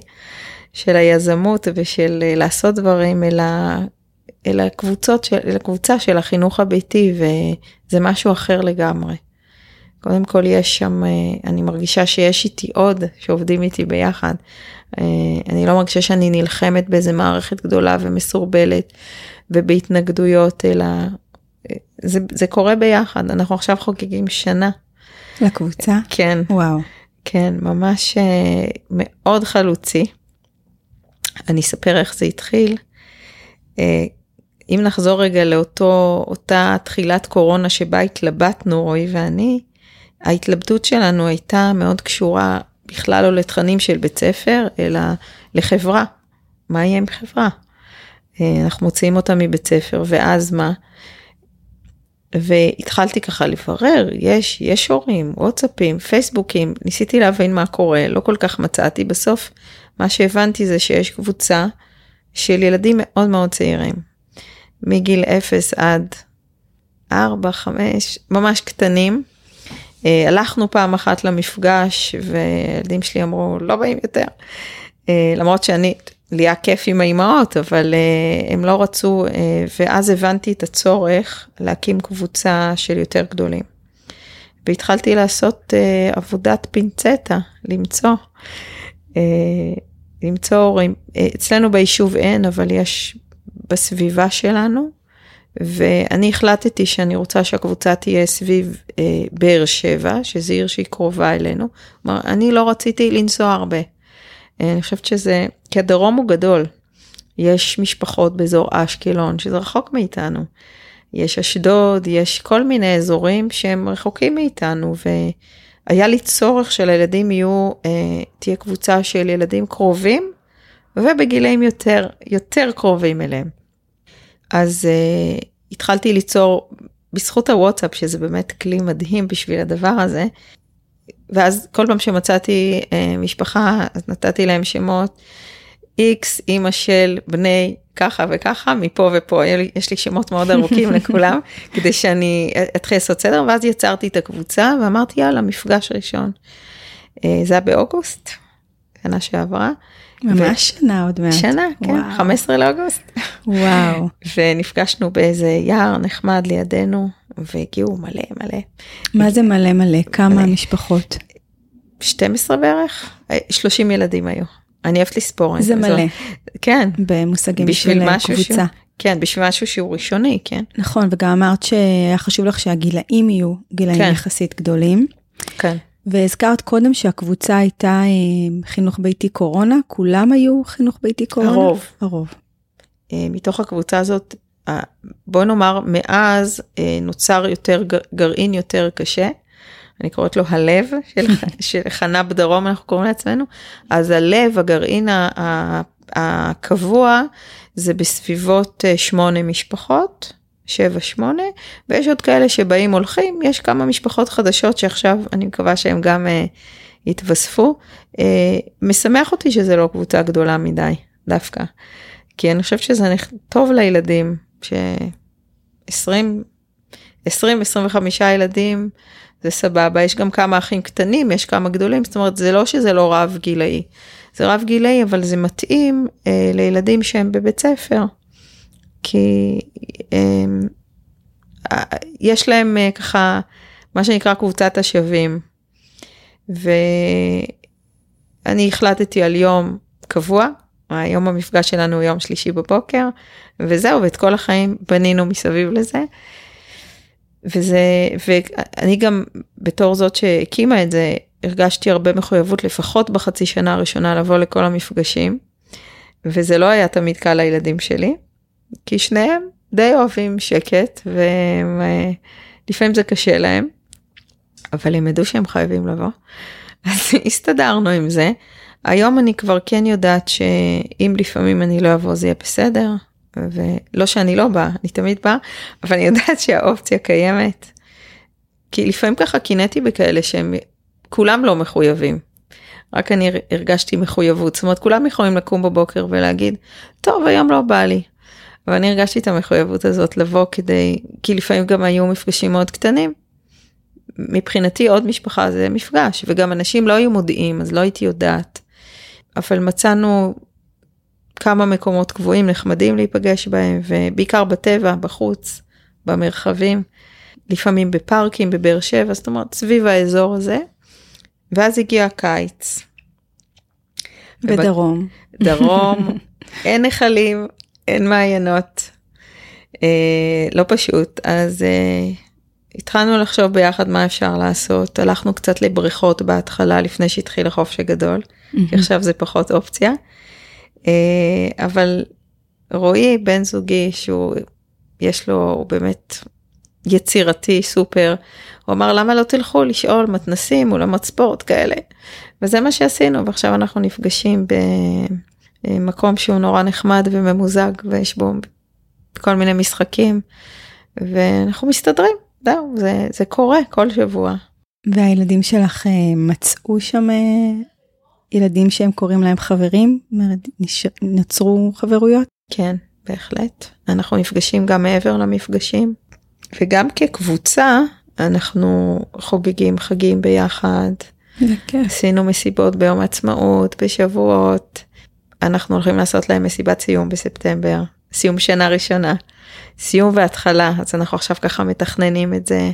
של היזמות ושל אה, לעשות דברים אל, ה, אל, הקבוצות של, אל הקבוצה של החינוך הביתי, וזה משהו אחר לגמרי. קודם כל יש שם, אה, אני מרגישה שיש איתי עוד שעובדים איתי ביחד. אה, אני לא מרגישה שאני נלחמת באיזה מערכת גדולה ומסורבלת ובהתנגדויות, אלא זה, זה קורה ביחד. אנחנו עכשיו חוגגים שנה לקבוצה? כן. וואו. כן, ממש uh, מאוד חלוצי. אני אספר איך זה התחיל. Uh, אם נחזור רגע לאותו, אותה תחילת קורונה שבה התלבטנו, רועי ואני, ההתלבטות שלנו הייתה מאוד קשורה בכלל לא לתכנים של בית ספר, אלא לחברה. מה יהיה עם חברה? Uh, אנחנו מוציאים אותה מבית ספר, ואז מה? והתחלתי ככה לברר, יש, יש הורים, וואטסאפים, פייסבוקים, ניסיתי להבין מה קורה, לא כל כך מצאתי, בסוף מה שהבנתי זה שיש קבוצה של ילדים מאוד מאוד צעירים, מגיל 0 עד 4, 5, ממש קטנים. Uh, הלכנו פעם אחת למפגש והילדים שלי אמרו לא באים יותר. Uh, למרות שאני לי היה כיף עם האימהות, אבל uh, הם לא רצו, uh, ואז הבנתי את הצורך להקים קבוצה של יותר גדולים. והתחלתי לעשות uh, עבודת פינצטה, למצוא, uh, למצוא הורים. אצלנו ביישוב אין, אבל יש בסביבה שלנו, ואני החלטתי שאני רוצה שהקבוצה תהיה סביב uh, באר שבע, שזו עיר שהיא קרובה אלינו. כלומר, אני לא רציתי לנסוע הרבה. אה, אני חושבת שזה, כי הדרום הוא גדול. יש משפחות באזור אשקלון, שזה רחוק מאיתנו. יש אשדוד, יש כל מיני אזורים שהם רחוקים מאיתנו, והיה לי צורך שלילדים יהיו, אה, תהיה קבוצה של ילדים קרובים, ובגילאים יותר, יותר קרובים אליהם. אז אה, התחלתי ליצור, בזכות הוואטסאפ, שזה באמת כלי מדהים בשביל הדבר הזה, ואז כל פעם שמצאתי אה, משפחה, אז נתתי להם שמות, איקס, אימא של בני ככה וככה, מפה ופה, יש לי שמות מאוד ארוכים לכולם, כדי שאני אתחיל לעשות סדר, ואז יצרתי את הקבוצה ואמרתי, יאללה, מפגש ראשון. אה, זה היה באוגוסט, שנה שעברה. ממש שנה עוד מעט. שנה, כן, וואו. 15 לאוגוסט. וואו. ונפגשנו באיזה יער נחמד לידינו, והגיעו מלא מלא. מה זה מלא מלא? כמה מלא. משפחות? 12 בערך? אה, 30 ילדים היו. אני אוהבת לספור. זה אני- מלא. כן, במושגים בשביל משהו קבוצה. שהוא- כן, בשביל משהו שהוא ראשוני, כן. נכון, וגם אמרת שהיה חשוב לך שהגילאים יהיו גילאים כן. יחסית גדולים. כן. והזכרת קודם שהקבוצה הייתה אה, חינוך ביתי קורונה, כולם היו חינוך ביתי קורונה? הרוב. הרוב. אה, מתוך הקבוצה הזאת, אה, בוא נאמר, מאז אה, נוצר יותר גר- גרעין יותר קשה. אני קוראת לו הלב של, של חנה בדרום אנחנו קוראים לעצמנו אז הלב הגרעין הקבוע זה בסביבות אה, שמונה משפחות שבע שמונה ויש עוד כאלה שבאים הולכים יש כמה משפחות חדשות שעכשיו אני מקווה שהם גם אה, יתווספו אה, משמח אותי שזה לא קבוצה גדולה מדי דווקא כי אני חושבת שזה טוב לילדים ש 20 20 25 ילדים זה סבבה. יש גם כמה אחים קטנים יש כמה גדולים. זאת אומרת זה לא שזה לא רב גילאי. זה רב גילאי אבל זה מתאים אה, לילדים שהם בבית ספר. כי אה, אה, יש להם אה, ככה מה שנקרא קבוצת השווים. ואני החלטתי על יום קבוע היום המפגש שלנו הוא יום שלישי בבוקר וזהו ואת כל החיים בנינו מסביב לזה. וזה ואני גם בתור זאת שהקימה את זה הרגשתי הרבה מחויבות לפחות בחצי שנה הראשונה לבוא לכל המפגשים. וזה לא היה תמיד קל לילדים שלי כי שניהם די אוהבים שקט ולפעמים זה קשה להם. אבל הם ידעו שהם חייבים לבוא. אז הסתדרנו עם זה. היום אני כבר כן יודעת שאם לפעמים אני לא אבוא זה יהיה בסדר. ולא שאני לא באה, אני תמיד באה, אבל אני יודעת שהאופציה קיימת. כי לפעמים ככה קינאתי בכאלה שהם כולם לא מחויבים. רק אני הרגשתי מחויבות, זאת אומרת כולם יכולים לקום בבוקר ולהגיד, טוב היום לא בא לי. אבל אני הרגשתי את המחויבות הזאת לבוא כדי, כי לפעמים גם היו מפגשים מאוד קטנים. מבחינתי עוד משפחה זה מפגש, וגם אנשים לא היו מודיעים, אז לא הייתי יודעת. אבל מצאנו כמה מקומות קבועים נחמדים להיפגש בהם, ובעיקר בטבע, בחוץ, במרחבים, לפעמים בפארקים בבאר שבע, זאת אומרת סביב האזור הזה. ואז הגיע הקיץ. בדרום. דרום, אין נחלים, אין מעיינות, אה, לא פשוט. אז אה, התחלנו לחשוב ביחד מה אפשר לעשות, הלכנו קצת לבריכות בהתחלה לפני שהתחיל החופש הגדול, כי עכשיו זה פחות אופציה. אה, אבל רועי בן זוגי שהוא יש לו הוא באמת יצירתי סופר הוא אמר למה לא תלכו לשאול מתנסים אולמות ספורט כאלה וזה מה שעשינו ועכשיו אנחנו נפגשים במקום שהוא נורא נחמד וממוזג ויש בו כל מיני משחקים ואנחנו מסתדרים זהו זה זה קורה כל שבוע. והילדים שלך אה, מצאו שם אה, ילדים שהם קוראים להם חברים? נוצרו חברויות? כן, בהחלט. אנחנו נפגשים גם מעבר למפגשים, וגם כקבוצה אנחנו חוגגים חגים ביחד, זה כיף. עשינו מסיבות ביום העצמאות, בשבועות. אנחנו הולכים לעשות להם מסיבת סיום בספטמבר, סיום שנה ראשונה, סיום והתחלה, אז אנחנו עכשיו ככה מתכננים את זה.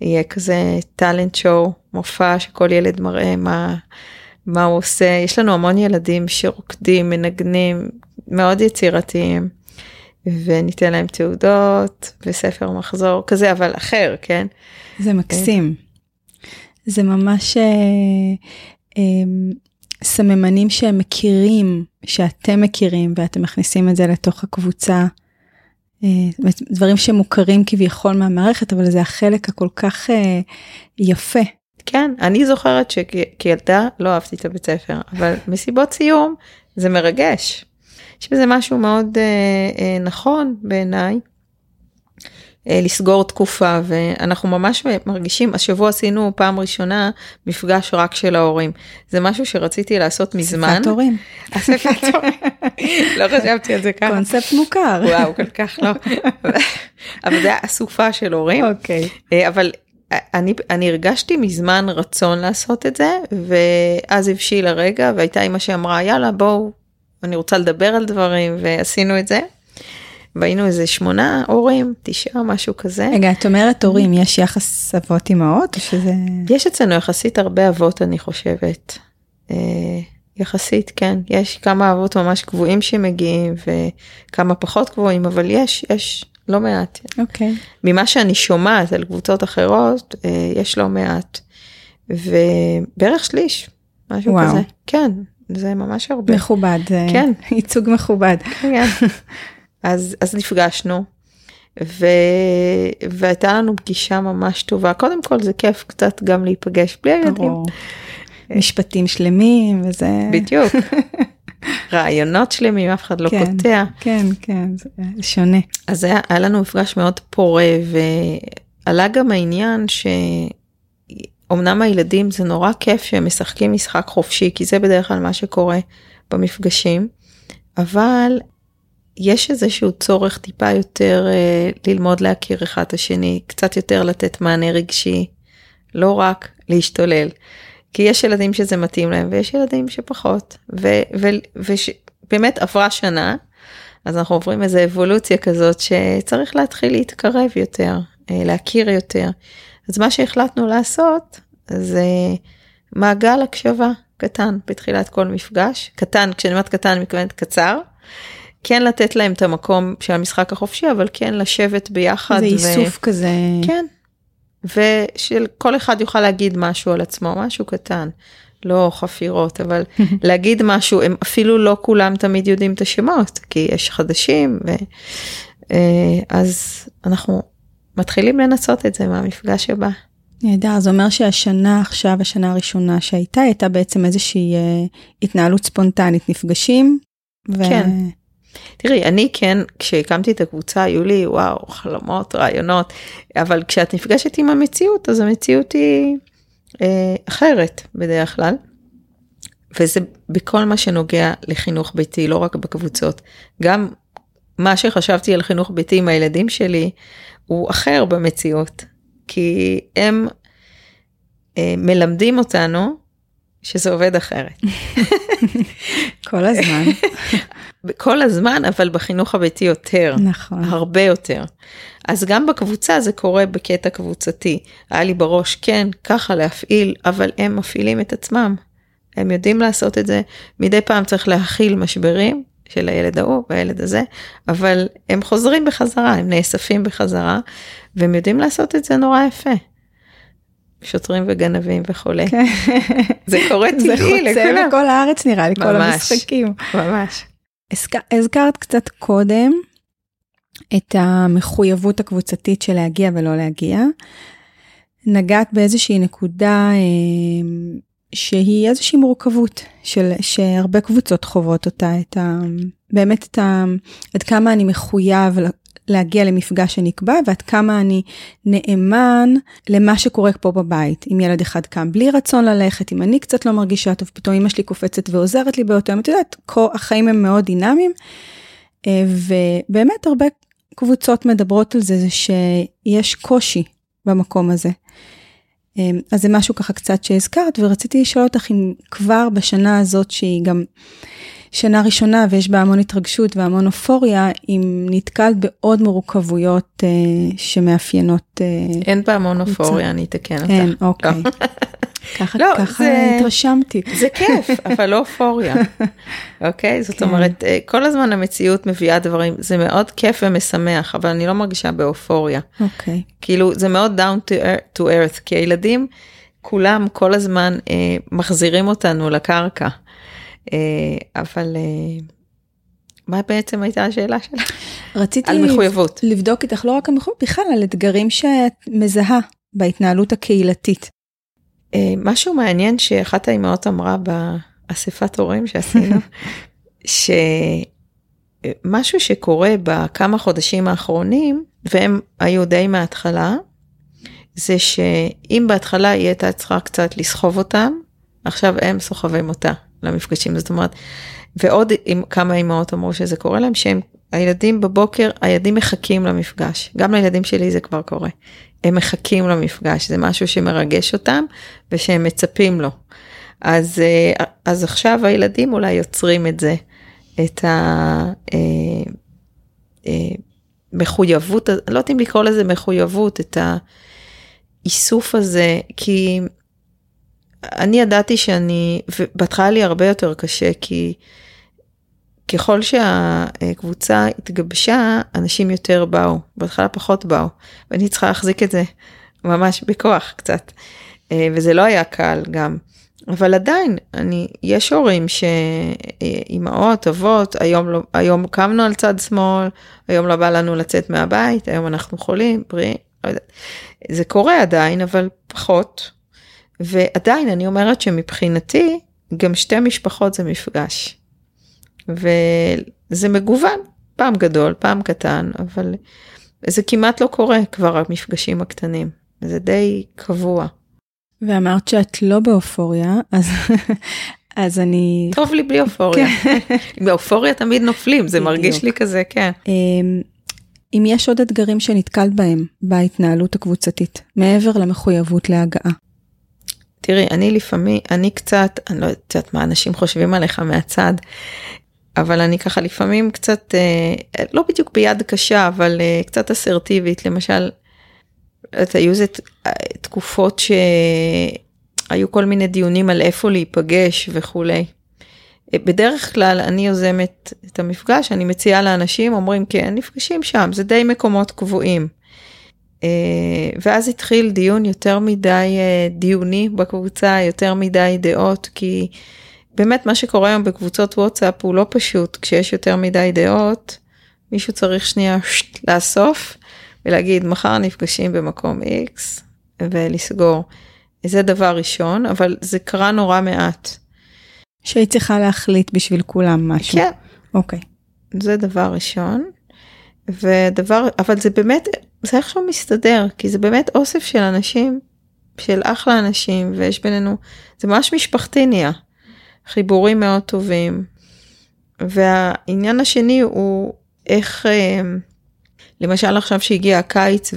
יהיה כזה טאלנט שואו, מופע שכל ילד מראה מה, מה הוא עושה. יש לנו המון ילדים שרוקדים, מנגנים, מאוד יצירתיים. וניתן להם תעודות וספר מחזור כזה אבל אחר כן זה מקסים. זה ממש אה, אה, סממנים שהם מכירים, שאתם מכירים ואתם מכניסים את זה לתוך הקבוצה. אה, דברים שמוכרים כביכול מהמערכת, אבל זה החלק הכל כך אה, יפה. כן אני זוכרת שכילדה לא אהבתי את הבית ספר אבל מסיבות סיום זה מרגש. יש בזה משהו מאוד אה, אה, נכון בעיניי. אה, לסגור תקופה ואנחנו ממש מרגישים השבוע עשינו פעם ראשונה מפגש רק של ההורים זה משהו שרציתי לעשות מזמן. אספת הורים. אספת הורים. לא חשבתי על זה ככה. קונספט מוכר. וואו כל כך לא. אבל זה היה אסופה של הורים. אוקיי. אה, אבל אני, אני הרגשתי מזמן רצון לעשות את זה, ואז הבשיל הרגע, והייתה אימא שאמרה, יאללה, בואו, אני רוצה לדבר על דברים, ועשינו את זה. והיינו איזה שמונה הורים, תשעה, משהו כזה. רגע, את אומרת הורים, יש יחס אבות אמהות, או שזה... יש אצלנו יחסית הרבה אבות, אני חושבת. אה, יחסית, כן. יש כמה אבות ממש קבועים שמגיעים, וכמה פחות קבועים, אבל יש, יש לא מעט. אוקיי. Okay. ממה שאני שומעת על קבוצות אחרות, אה, יש לא מעט. ובערך שליש, משהו וואו. כזה. כן, זה ממש הרבה. מכובד. כן. ייצוג מכובד. כן. אז, אז נפגשנו, ו... והייתה לנו פגישה ממש טובה. קודם כל זה כיף קצת גם להיפגש בלי הילדים. משפטים שלמים וזה... בדיוק. רעיונות שלמים, אף אחד לא כן, קוטע. כן, כן, זה שונה. אז היה, היה לנו מפגש מאוד פורה, ועלה גם העניין שאומנם הילדים זה נורא כיף שהם משחקים משחק חופשי, כי זה בדרך כלל מה שקורה במפגשים, אבל יש איזשהו צורך טיפה יותר אה, ללמוד להכיר אחד את השני, קצת יותר לתת מענה רגשי, לא רק להשתולל. כי יש ילדים שזה מתאים להם ויש ילדים שפחות. ובאמת עברה שנה, אז אנחנו עוברים איזו אבולוציה כזאת שצריך להתחיל להתקרב יותר, אה, להכיר יותר. אז מה שהחלטנו לעשות זה מעגל הקשבה קטן בתחילת כל מפגש, קטן, כשאני אומרת קטן מתכוונת קצר. כן לתת להם את המקום של המשחק החופשי, אבל כן לשבת ביחד. זה איסוף ו... כזה. כן. ושכל אחד יוכל להגיד משהו על עצמו, משהו קטן. לא חפירות, אבל להגיד משהו, הם אפילו לא כולם תמיד יודעים את השמות, כי יש חדשים, ו... אה, אז אנחנו מתחילים לנסות את זה מהמפגש הבא. נהדר, זה אומר שהשנה עכשיו, השנה הראשונה שהייתה, הייתה בעצם איזושהי אה, התנהלות ספונטנית, נפגשים. ו... כן. תראי, אני כן, כשהקמתי את הקבוצה, היו לי, וואו, חלומות, רעיונות, אבל כשאת נפגשת עם המציאות, אז המציאות היא אה, אחרת בדרך כלל. וזה בכל מה שנוגע לחינוך ביתי, לא רק בקבוצות. גם מה שחשבתי על חינוך ביתי עם הילדים שלי, הוא אחר במציאות. כי הם אה, מלמדים אותנו שזה עובד אחרת. כל הזמן. כל הזמן, אבל בחינוך הביתי יותר. נכון. הרבה יותר. אז גם בקבוצה זה קורה בקטע קבוצתי. היה לי בראש, כן, ככה להפעיל, אבל הם מפעילים את עצמם. הם יודעים לעשות את זה. מדי פעם צריך להכיל משברים של הילד ההוא והילד הזה, אבל הם חוזרים בחזרה, הם נאספים בחזרה, והם יודעים לעשות את זה נורא יפה. שוטרים וגנבים וכולי. כן. זה קורה טבעי לכולם. זה חוצה בכל הארץ נראה לי, כל המשחקים. ממש. הזכרת קצת קודם את המחויבות הקבוצתית של להגיע ולא להגיע. נגעת באיזושהי נקודה אה, שהיא איזושהי מורכבות של, שהרבה קבוצות חוות אותה, את ה, באמת את ה, עד כמה אני מחויב להגיע למפגש שנקבע ועד כמה אני נאמן למה שקורה פה בבית. אם ילד אחד קם בלי רצון ללכת, אם אני קצת לא מרגישה טוב, פתאום אמא שלי קופצת ועוזרת לי באותו יום, את יודעת, החיים הם מאוד דינמיים. אה, ובאמת הרבה קבוצות מדברות על זה, זה שיש קושי במקום הזה. אה, אז זה משהו ככה קצת שהזכרת, ורציתי לשאול אותך אם כבר בשנה הזאת שהיא גם שנה ראשונה ויש בה המון התרגשות והמון אופוריה, אם נתקלת בעוד מורכבויות אה, שמאפיינות... אה, אין בה המון אופוריה, אני אתקן אותך. אין, אוקיי. ככה, לא, ככה זה, התרשמתי. זה כיף, אבל לא אופוריה. אוקיי? זאת כן. אומרת, אה, כל הזמן המציאות מביאה דברים, זה מאוד כיף ומשמח, אבל אני לא מרגישה באופוריה. אוקיי. כאילו, זה מאוד down to earth, to earth כי הילדים, כולם כל הזמן אה, מחזירים אותנו לקרקע. אה, אבל אה, מה בעצם הייתה השאלה שלך? רציתי על מחויבות. לבדוק איתך לא רק על מחויבות, בכלל על אתגרים שאת מזהה בהתנהלות הקהילתית. אה, משהו מעניין שאחת האימהות אמרה באספת הורים שעשינו, שמשהו שקורה בכמה חודשים האחרונים, והם היו די מההתחלה, זה שאם בהתחלה היא הייתה צריכה קצת לסחוב אותם, עכשיו הם סוחבים אותה. למפגשים, זאת אומרת, ועוד עם כמה אימהות אמרו שזה קורה להם, שהם הילדים בבוקר, הילדים מחכים למפגש. גם לילדים שלי זה כבר קורה. הם מחכים למפגש, זה משהו שמרגש אותם ושהם מצפים לו. אז, אה, אז עכשיו הילדים אולי יוצרים את זה, את המחויבות, אה, לא יודעת אם לקרוא לזה מחויבות, את האיסוף הזה, כי אני ידעתי שאני, ובהתחלה לי הרבה יותר קשה, כי ככל שהקבוצה התגבשה, אנשים יותר באו, בהתחלה פחות באו, ואני צריכה להחזיק את זה ממש בכוח קצת, אה, וזה לא היה קל גם. אבל עדיין, אני, יש הורים שאימהות, אבות, היום, לא, היום קמנו על צד שמאל, היום לא בא לנו לצאת מהבית, היום אנחנו חולים, בריאים, לא יודעת. זה קורה עדיין, אבל פחות. ועדיין, אני אומרת שמבחינתי, גם שתי משפחות זה מפגש. וזה מגוון, פעם גדול, פעם קטן, אבל זה כמעט לא קורה כבר המפגשים הקטנים, זה די קבוע. ואמרת שאת לא באופוריה, אז, אז אני... טוב לי בלי אופוריה. כן. באופוריה תמיד נופלים, זה מרגיש לי כזה, כן. אמ, אם יש עוד אתגרים שנתקלת בהם בהתנהלות הקבוצתית, מעבר למחויבות להגעה. תראי, אני לפעמים, אני קצת, אני לא יודעת מה אנשים חושבים עליך מהצד, אבל אני ככה לפעמים קצת, אה, לא בדיוק ביד קשה, אבל אה, קצת אסרטיבית, למשל, את היו איזה תקופות שהיו כל מיני דיונים על איפה להיפגש וכולי. בדרך כלל אני יוזמת את המפגש, אני מציעה לאנשים, אומרים כן, נפגשים שם, זה די מקומות קבועים. אה, ואז התחיל דיון יותר מדי אה, דיוני בקבוצה, יותר מדי דעות, כי באמת מה שקורה היום בקבוצות וואטסאפ הוא לא פשוט, כשיש יותר מדי דעות, מישהו צריך שנייה לאסוף ולהגיד מחר נפגשים במקום X ולסגור. זה דבר ראשון, אבל זה קרה נורא מעט. שהיא צריכה להחליט בשביל כולם משהו. כן. אוקיי. זה דבר ראשון. ודבר, אבל זה באמת, זה איכשהו מסתדר, כי זה באמת אוסף של אנשים, של אחלה אנשים, ויש בינינו, זה ממש משפחתי נהיה. חיבורים מאוד טובים. והעניין השני הוא איך, אה, למשל עכשיו שהגיע הקיץ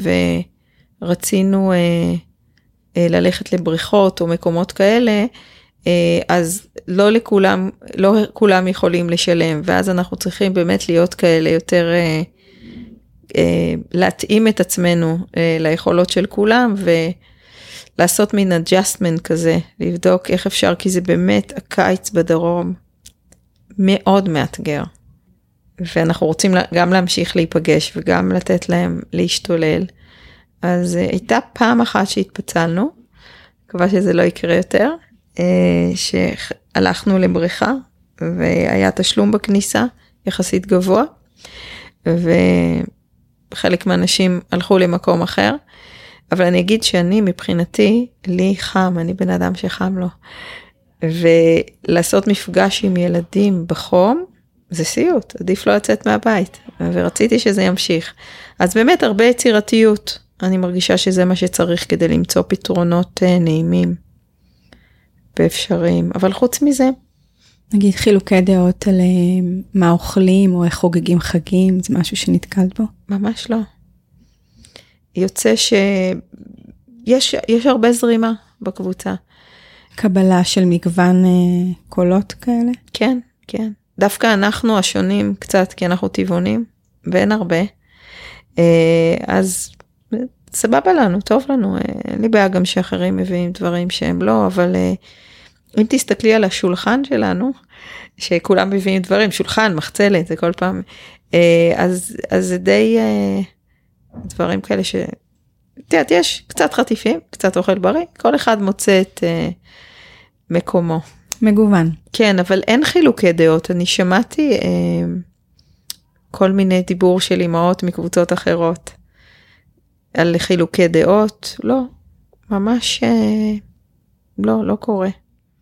ורצינו אה, אה, ללכת לבריכות או מקומות כאלה, אז לא לכולם, לא כולם יכולים לשלם, ואז אנחנו צריכים באמת להיות כאלה יותר, להתאים את עצמנו ליכולות של כולם, ו... לעשות מין adjustment כזה, לבדוק איך אפשר, כי זה באמת הקיץ בדרום מאוד מאתגר. ואנחנו רוצים גם להמשיך להיפגש וגם לתת להם להשתולל. אז uh, הייתה פעם אחת שהתפצלנו, מקווה שזה לא יקרה יותר, שהלכנו לבריכה והיה תשלום בכניסה יחסית גבוה, וחלק מהאנשים הלכו למקום אחר. אבל אני אגיד שאני מבחינתי, לי חם, אני בן אדם שחם לו. ולעשות מפגש עם ילדים בחום, זה סיוט, עדיף לא לצאת מהבית, ורציתי שזה ימשיך. אז באמת הרבה יצירתיות, אני מרגישה שזה מה שצריך כדי למצוא פתרונות אה, נעימים ואפשריים, אבל חוץ מזה. נגיד חילוקי דעות על אה, מה אוכלים או איך חוגגים חגים, זה משהו שנתקלת בו? ממש לא. יוצא שיש יש הרבה זרימה בקבוצה. קבלה של מגוון אה, קולות כאלה? כן, כן. דווקא אנחנו השונים קצת, כי אנחנו טבעונים, ואין הרבה. אה, אז סבבה לנו, טוב לנו, אין לי בעיה גם שאחרים מביאים דברים שהם לא, אבל אם תסתכלי על השולחן שלנו, שכולם מביאים דברים, שולחן, מחצלת, זה כל פעם, אה, אז, אז זה די... אה, דברים כאלה ש... את יודעת, יש קצת חטיפים, קצת אוכל בריא, כל אחד מוצא את uh, מקומו. מגוון. כן, אבל אין חילוקי דעות. אני שמעתי uh, כל מיני דיבור של אימהות מקבוצות אחרות על חילוקי דעות. לא, ממש uh, לא, לא קורה.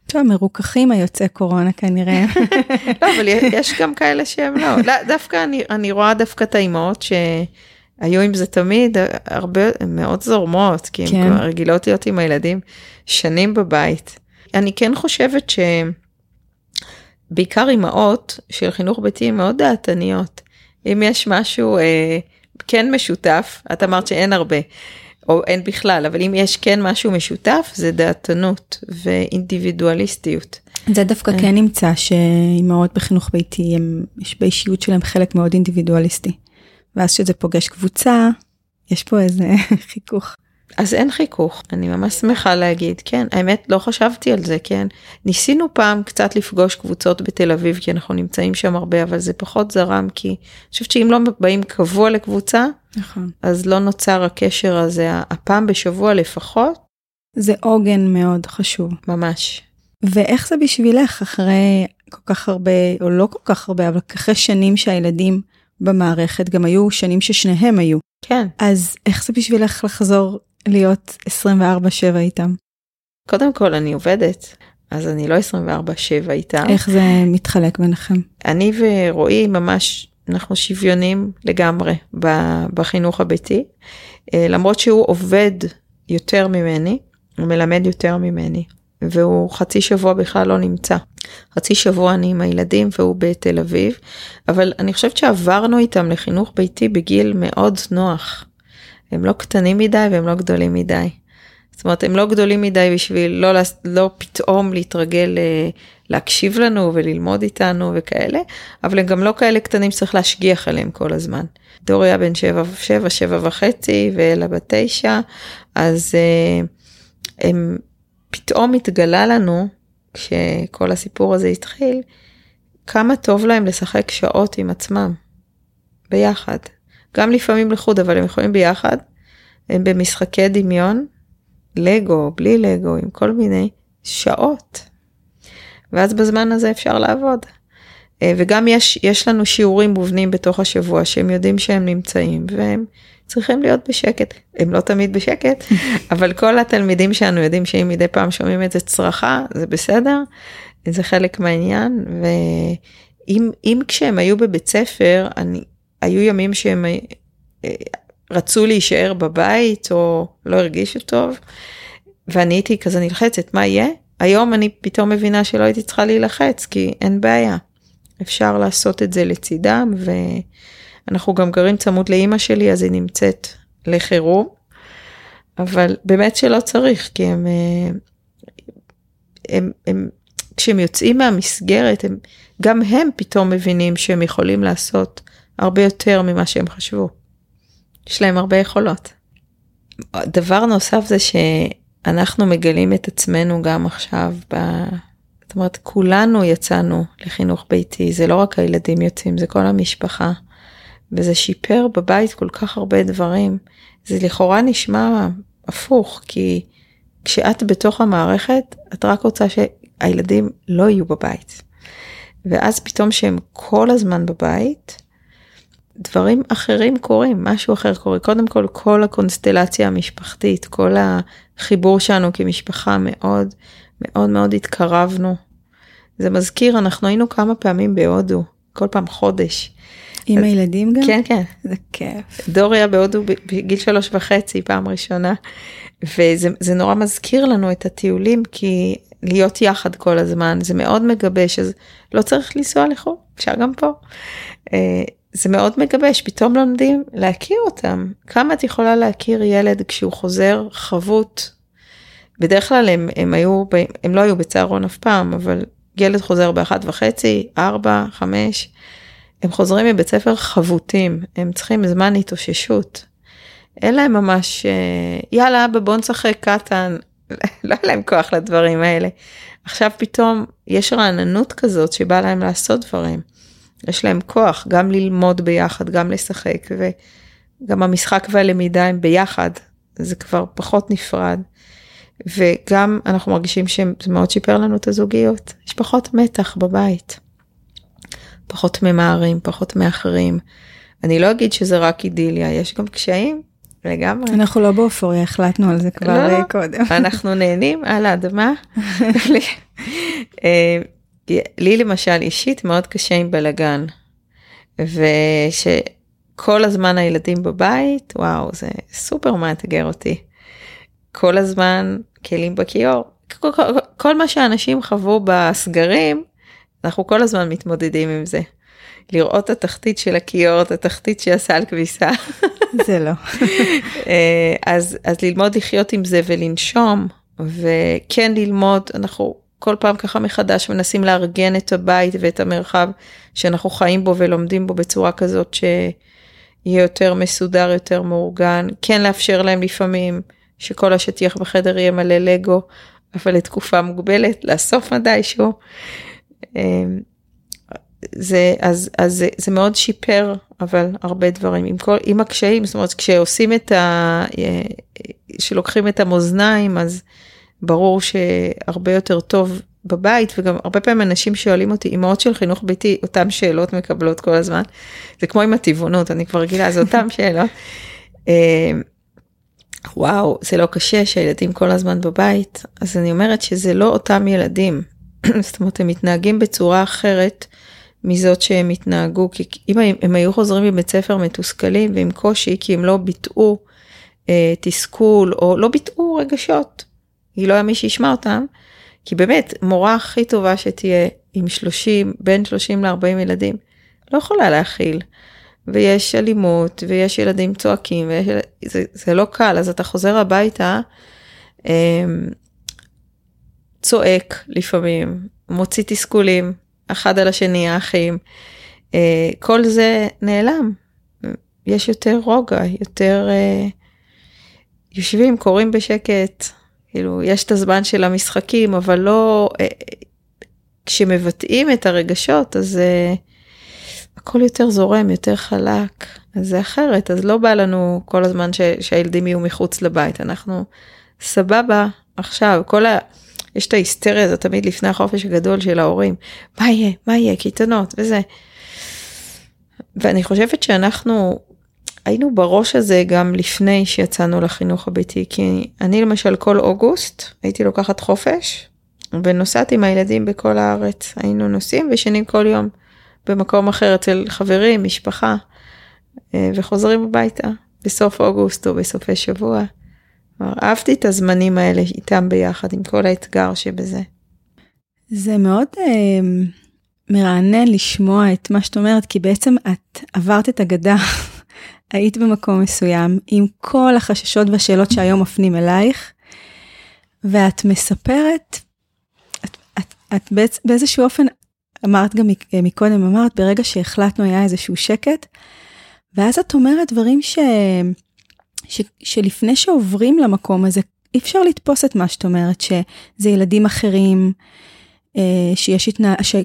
טוב, מרוככים היוצאי קורונה כנראה. לא, אבל יש גם כאלה שהם לא. לא דווקא אני, אני רואה דווקא את האימהות ש... היו עם זה תמיד הרבה מאוד זורמות כי כן. הן רגילות להיות עם הילדים שנים בבית. אני כן חושבת שבעיקר אימהות של חינוך ביתי מאוד דעתניות אם יש משהו אה, כן משותף, את אמרת שאין הרבה, או אין בכלל, אבל אם יש כן משהו משותף, זה דעתנות ואינדיבידואליסטיות. זה דווקא אה. כן נמצא שאימהות בחינוך ביתי, הם, יש באישיות שלהם חלק מאוד אינדיבידואליסטי. ואז כשזה פוגש קבוצה, יש פה איזה חיכוך. אז אין חיכוך, אני ממש שמחה להגיד, כן, האמת לא חשבתי על זה, כן. ניסינו פעם קצת לפגוש קבוצות בתל אביב, כי אנחנו נמצאים שם הרבה, אבל זה פחות זרם, כי אני חושבת שאם לא באים קבוע לקבוצה, נכון. אז לא נוצר הקשר הזה, הפעם בשבוע לפחות, זה עוגן מאוד חשוב. ממש. ואיך זה בשבילך אחרי כל כך הרבה, או לא כל כך הרבה, אבל אחרי שנים שהילדים במערכת, גם היו שנים ששניהם היו. כן. אז איך זה בשבילך לחזור להיות 24/7 איתם? קודם כל אני עובדת, אז אני לא 24/7 איתם. איך זה מתחלק ביניכם? אני ורועי ממש, אנחנו שוויונים לגמרי בחינוך הביתי, אה, למרות שהוא עובד יותר ממני, הוא מלמד יותר ממני, והוא חצי שבוע בכלל לא נמצא. חצי שבוע אני עם הילדים והוא בתל אביב, אבל אני חושבת שעברנו איתם לחינוך ביתי בגיל מאוד נוח. הם לא קטנים מדי והם לא גדולים מדי. זאת אומרת, הם לא גדולים מדי בשביל לא, לא פתאום להתרגל אה, להקשיב לנו וללמוד איתנו וכאלה, אבל הם גם לא כאלה קטנים שצריך להשגיח עליהם כל הזמן. דוריה בן שבע, שבע, שבע וחצי ואלה בת תשע, אז אה, הם פתאום התגלה לנו, כשכל הסיפור הזה התחיל, כמה טוב להם לשחק שעות עם עצמם, ביחד. גם לפעמים לחוד, אבל הם יכולים ביחד. הם במשחקי דמיון, לגו, בלי לגו, עם כל מיני שעות. ואז בזמן הזה אפשר לעבוד. אה, וגם יש, יש לנו שיעורים מובנים בתוך השבוע שהם יודעים שהם נמצאים והם צריכים להיות בשקט. הם לא תמיד בשקט, אבל כל התלמידים שלנו יודעים שאם מדי פעם שומעים איזה צרחה, זה בסדר, זה חלק מהעניין. ואם אם כשהם היו בבית ספר, אני, היו ימים שהם אה, רצו להישאר בבית או לא הרגישו טוב, ואני הייתי כזה נלחצת, מה יהיה? היום אני פתאום מבינה שלא הייתי צריכה להילחץ, כי אין בעיה. אפשר לעשות את זה לצידם, ואנחנו גם גרים צמוד לאימא שלי, אז היא נמצאת לחירום, אבל באמת שלא צריך, כי הם, אה, הם, הם, כשהם יוצאים מהמסגרת, הם, גם הם פתאום מבינים שהם יכולים לעשות הרבה יותר ממה שהם חשבו. יש להם הרבה יכולות. דבר נוסף זה שאנחנו מגלים את עצמנו גם עכשיו, ב... זאת אומרת, כולנו יצאנו לחינוך ביתי, זה לא רק הילדים יוצאים, זה כל המשפחה. וזה שיפר בבית כל כך הרבה דברים. זה לכאורה נשמע הפוך, כי כשאת בתוך המערכת, את רק רוצה שהילדים לא יהיו בבית. ואז פתאום שהם כל הזמן בבית, דברים אחרים קורים, משהו אחר קורה. קודם כל, כל הקונסטלציה המשפחתית, כל החיבור שלנו כמשפחה מאוד מאוד מאוד התקרבנו. זה מזכיר, אנחנו היינו כמה פעמים בהודו, כל פעם חודש. עם הילדים גם? כן, כן. זה כיף. דוריה בהודו בגיל שלוש וחצי, פעם ראשונה. וזה נורא מזכיר לנו את הטיולים, כי להיות יחד כל הזמן, זה מאוד מגבש, אז לא צריך לנסוע לחו"ל, אפשר גם פה. זה מאוד מגבש, פתאום לומדים להכיר אותם. כמה את יכולה להכיר ילד כשהוא חוזר חבוט? בדרך כלל הם, הם היו, הם לא היו בצהרון אף פעם, אבל ילד חוזר באחת וחצי, ארבע, חמש, הם חוזרים מבית ספר חבוטים, הם צריכים זמן התאוששות. אין להם ממש, יאללה אבא בוא נשחק קטן, לא היה להם כוח לדברים האלה. עכשיו פתאום יש רעננות כזאת שבא להם לעשות דברים. יש להם כוח גם ללמוד ביחד, גם לשחק, וגם המשחק והלמידה הם ביחד, זה כבר פחות נפרד. וגם אנחנו מרגישים שזה מאוד שיפר לנו את הזוגיות, יש פחות מתח בבית. פחות ממהרים, פחות מאחרים. אני לא אגיד שזה רק אידיליה, יש גם קשיים לגמרי. אנחנו לא באופוריה, החלטנו על זה כבר לא, קודם. אנחנו נהנים על האדמה. לי למשל אישית מאוד קשה עם בלאגן. ושכל הזמן הילדים בבית, וואו, זה סופר מאתגר אותי. כל הזמן כלים בכיור. כל, כל, כל מה שאנשים חוו בסגרים, אנחנו כל הזמן מתמודדים עם זה. לראות את התחתית של הכיור, את התחתית של הסל כביסה. זה לא. אה, אז, אז ללמוד לחיות עם זה ולנשום, וכן ללמוד, אנחנו כל פעם ככה מחדש מנסים לארגן את הבית ואת המרחב שאנחנו חיים בו ולומדים בו בצורה כזאת שיהיה יותר מסודר, יותר מאורגן, כן לאפשר להם לפעמים שכל השטיח בחדר יהיה מלא לגו, אבל לתקופה מוגבלת, לאסוף מתישהו. אמ, זה, אז, אז זה, זה מאוד שיפר, אבל הרבה דברים, עם, כל, עם הקשיים, זאת אומרת, כשעושים את ה... כשלוקחים את המאזניים, אז ברור שהרבה יותר טוב בבית, וגם הרבה פעמים אנשים שואלים אותי, אמהות של חינוך ביתי, אותן שאלות מקבלות כל הזמן. זה כמו עם הטבעונות, אני כבר רגילה, זה אותן שאלות. אמ, וואו, זה לא קשה שהילדים כל הזמן בבית, אז אני אומרת שזה לא אותם ילדים. זאת אומרת, הם מתנהגים בצורה אחרת מזאת שהם התנהגו, כי אם הם, הם היו חוזרים מבית ספר מתוסכלים ועם קושי, כי הם לא ביטאו אה, תסכול, או לא ביטאו רגשות, כי לא היה מי שישמע אותם, כי באמת, מורה הכי טובה שתהיה עם 30, בין 30 ל-40 ילדים, לא יכולה להכיל. ויש אלימות, ויש ילדים צועקים, ויש, זה, זה לא קל, אז אתה חוזר הביתה, אמ, צועק לפעמים, מוציא תסכולים, אחד על השני, האחים, אה, כל זה נעלם. יש יותר רוגע, יותר אה, יושבים, קוראים בשקט, כאילו, יש את הזמן של המשחקים, אבל לא, אה, כשמבטאים את הרגשות, אז... הכל יותר זורם, יותר חלק, אז זה אחרת, אז לא בא לנו כל הזמן ש, שהילדים יהיו מחוץ לבית, אנחנו סבבה עכשיו, כל ה... יש את ההיסטריה הזאת תמיד לפני החופש הגדול של ההורים, מה יהיה, מה יהיה, קייטנות וזה. ואני חושבת שאנחנו היינו בראש הזה גם לפני שיצאנו לחינוך הביתי, כי אני למשל כל אוגוסט הייתי לוקחת חופש ונוסעת עם הילדים בכל הארץ, היינו נוסעים ושנים כל יום. במקום אחר אצל חברים, משפחה, אה, וחוזרים הביתה בסוף אוגוסט או בסופי שבוע. אהבתי את הזמנים האלה איתם ביחד, עם כל האתגר שבזה. זה מאוד אה, מרענן לשמוע את מה שאת אומרת, כי בעצם את עברת את הגדה, היית במקום מסוים, עם כל החששות והשאלות שהיום מפנים אלייך, ואת מספרת, את, את, את באיזשהו אופן אמרת גם אה, מקודם, אמרת ברגע שהחלטנו היה איזשהו שקט, ואז את אומרת דברים ש... ש... שלפני שעוברים למקום הזה, אי אפשר לתפוס את מה שאת אומרת, שזה ילדים אחרים, שיש התנה... ש...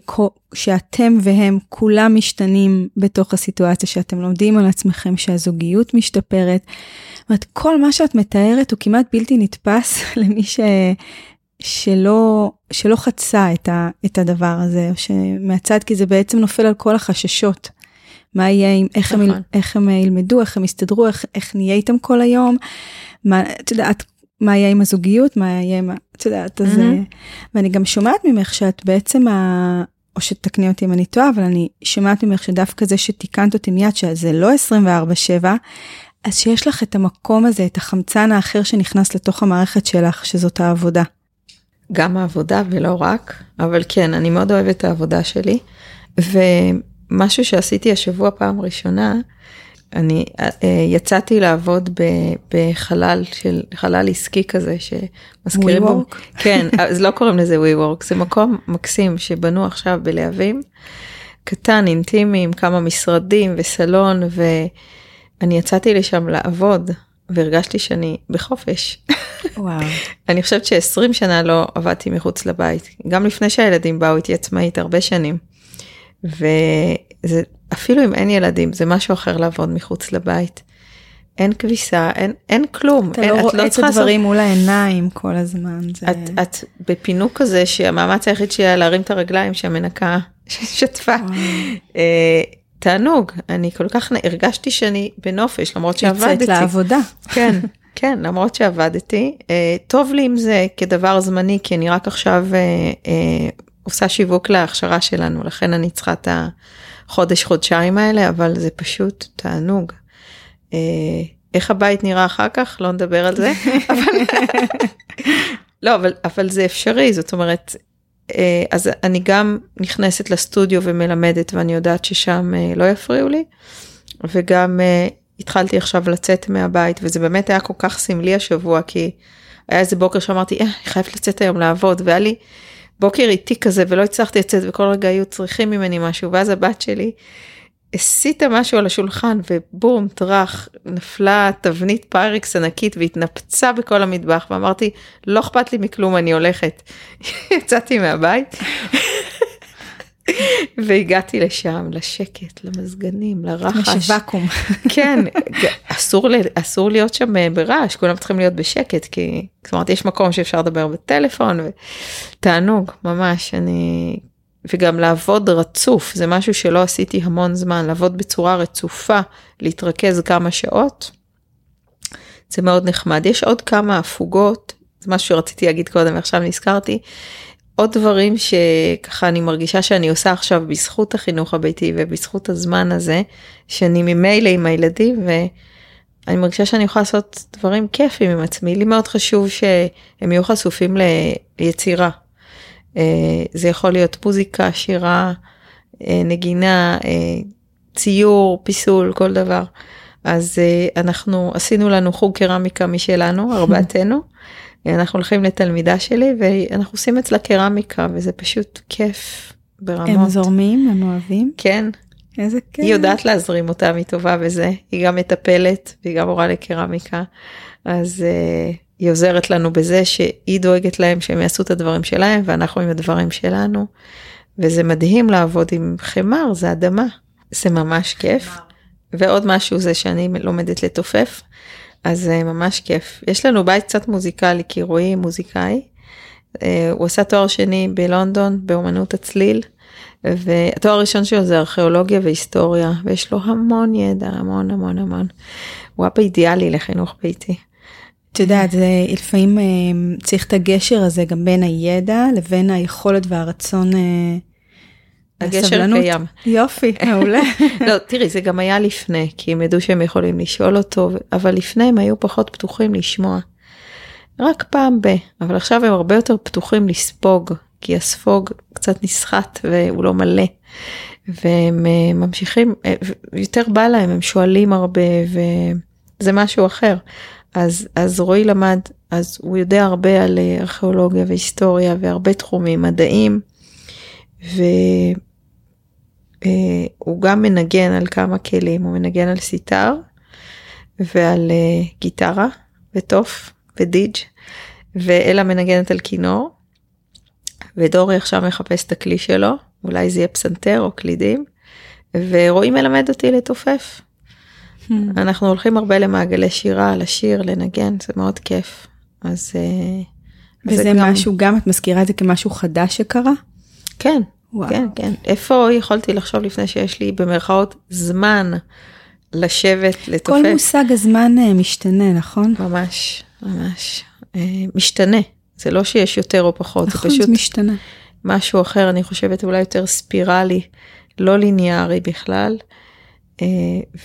שאתם והם כולם משתנים בתוך הסיטואציה, שאתם לומדים על עצמכם, שהזוגיות משתפרת. זאת אומרת, כל מה שאת מתארת הוא כמעט בלתי נתפס למי ש... שלא, שלא חצה את, ה, את הדבר הזה, או שמהצד, כי זה בעצם נופל על כל החששות. מה יהיה, עם, איך, נכון. הם, איך הם ילמדו, איך הם יסתדרו, איך, איך נהיה איתם כל היום, מה, את יודעת, מה יהיה עם הזוגיות, מה יהיה עם, את יודעת, אז... Mm-hmm. ואני גם שומעת ממך שאת בעצם, ה, או שתקני אותי אם אני טועה, אבל אני שומעת ממך שדווקא זה שתיקנת אותי מיד, שזה לא 24-7, אז שיש לך את המקום הזה, את החמצן האחר שנכנס לתוך המערכת שלך, שזאת העבודה. גם העבודה ולא רק, אבל כן, אני מאוד אוהבת את העבודה שלי. ומשהו שעשיתי השבוע פעם ראשונה, אני uh, יצאתי לעבוד בחלל של חלל עסקי כזה שמזכירים בו, כן, אז לא קוראים לזה ווי וורק, זה מקום מקסים שבנו עכשיו בלהבים, קטן, אינטימי, עם כמה משרדים וסלון, ואני יצאתי לשם לעבוד, והרגשתי שאני בחופש. וואו. אני חושבת ש-20 שנה לא עבדתי מחוץ לבית, גם לפני שהילדים באו איתי עצמאית הרבה שנים. וזה אפילו אם אין ילדים זה משהו אחר לעבוד מחוץ לבית. אין כביסה אין אין כלום. אתה אין, לא רואה לא את הדברים מול העיניים כל הזמן. זה... את, את בפינוק כזה שהמאמץ היחיד שלי היה להרים את הרגליים שהמנקה שטפה. אה, תענוג אני כל כך הרגשתי שאני בנופש למרות שעבדתי. יוצאת לעבודה. כן. כן, למרות שעבדתי, אה, טוב לי עם זה כדבר זמני, כי אני רק עכשיו אה, אה, עושה שיווק להכשרה שלנו, לכן אני צריכה את החודש-חודשיים האלה, אבל זה פשוט תענוג. אה, איך הבית נראה אחר כך? לא נדבר על זה. אבל... לא, אבל, אבל זה אפשרי, זאת אומרת, אה, אז אני גם נכנסת לסטודיו ומלמדת ואני יודעת ששם אה, לא יפריעו לי. וגם התחלתי עכשיו לצאת מהבית וזה באמת היה כל כך סמלי השבוע כי היה איזה בוקר שאמרתי אה, אני חייבת לצאת היום לעבוד והיה לי בוקר איטי כזה ולא הצלחתי לצאת וכל רגע היו צריכים ממני משהו ואז הבת שלי הסיטה משהו על השולחן ובום טראח נפלה תבנית פיירקס ענקית והתנפצה בכל המטבח ואמרתי לא אכפת לי מכלום אני הולכת. יצאתי מהבית והגעתי לשם לשקט למזגנים לרחש. יש ואקום. כן אסור אסור להיות שם אה, ברעש כולם צריכים להיות בשקט כי זאת אומרת יש מקום שאפשר לדבר בטלפון ותענוג ממש אני וגם לעבוד רצוף זה משהו שלא עשיתי המון זמן לעבוד בצורה רצופה להתרכז כמה שעות. זה מאוד נחמד יש עוד כמה הפוגות זה משהו שרציתי להגיד קודם ועכשיו נזכרתי. עוד דברים שככה אני מרגישה שאני עושה עכשיו בזכות החינוך הביתי ובזכות הזמן הזה שאני ממילא עם הילדים ואני מרגישה שאני יכולה לעשות דברים כיפים עם עצמי לי מאוד חשוב שהם יהיו חשופים ליצירה אה, זה יכול להיות מוזיקה, שירה, אה, נגינה, אה, ציור, פיסול, כל דבר. אז אנחנו עשינו לנו חוג קרמיקה משלנו, ארבעתנו. אנחנו הולכים לתלמידה שלי ואנחנו עושים אצלה קרמיקה וזה פשוט כיף ברמות. הם זורמים, הם אוהבים? כן. איזה כיף. היא יודעת להזרים אותם, היא טובה בזה. היא גם מטפלת והיא גם מורה לקרמיקה. אז היא עוזרת לנו בזה שהיא דואגת להם שהם יעשו את הדברים שלהם ואנחנו עם הדברים שלנו. וזה מדהים לעבוד עם חמר, זה אדמה. זה ממש כיף. ועוד משהו זה שאני לומדת לתופף, אז זה ממש כיף. יש לנו בית קצת מוזיקלי, כי רועי מוזיקאי. אה, הוא עשה תואר שני בלונדון באומנות הצליל, והתואר הראשון שלו זה ארכיאולוגיה והיסטוריה, ויש לו המון ידע, המון המון המון. הוא היה באידיאלי לחינוך ביתי. את יודעת, זה לפעמים אה, צריך את הגשר הזה גם בין הידע לבין היכולת והרצון. אה, הגשר קיים. יופי, מעולה. לא, תראי, זה גם היה לפני, כי הם ידעו שהם יכולים לשאול אותו, אבל לפני הם היו פחות פתוחים לשמוע. רק פעם ב, אבל עכשיו הם הרבה יותר פתוחים לספוג, כי הספוג קצת נסחט והוא לא מלא. והם אה, ממשיכים, יותר בא להם, הם שואלים הרבה וזה משהו אחר. אז, אז רועי למד, אז הוא יודע הרבה על אה, ארכיאולוגיה והיסטוריה והרבה תחומים, מדעים, והוא אה, גם מנגן על כמה כלים, הוא מנגן על סיטר ועל אה, גיטרה וטוף ודיג' ואלה מנגנת על כינור. ודורי עכשיו מחפש את הכלי שלו, אולי זה יהיה פסנתר או קלידים, ורועי מלמד אותי לתופף. Hmm. אנחנו הולכים הרבה למעגלי שירה, לשיר, לנגן, זה מאוד כיף. אז... אה, וזה גם... משהו, גם את מזכירה את זה כמשהו חדש שקרה? כן, וואו. כן, כן. איפה יכולתי לחשוב לפני שיש לי במרכאות זמן לשבת, לתופף? כל מושג הזמן אה, משתנה, נכון? ממש, ממש. אה, משתנה. זה לא שיש יותר או פחות, נכון, זה פשוט... זה משתנה. משהו אחר, אני חושבת אולי יותר ספירלי, לא ליניארי בכלל. אה,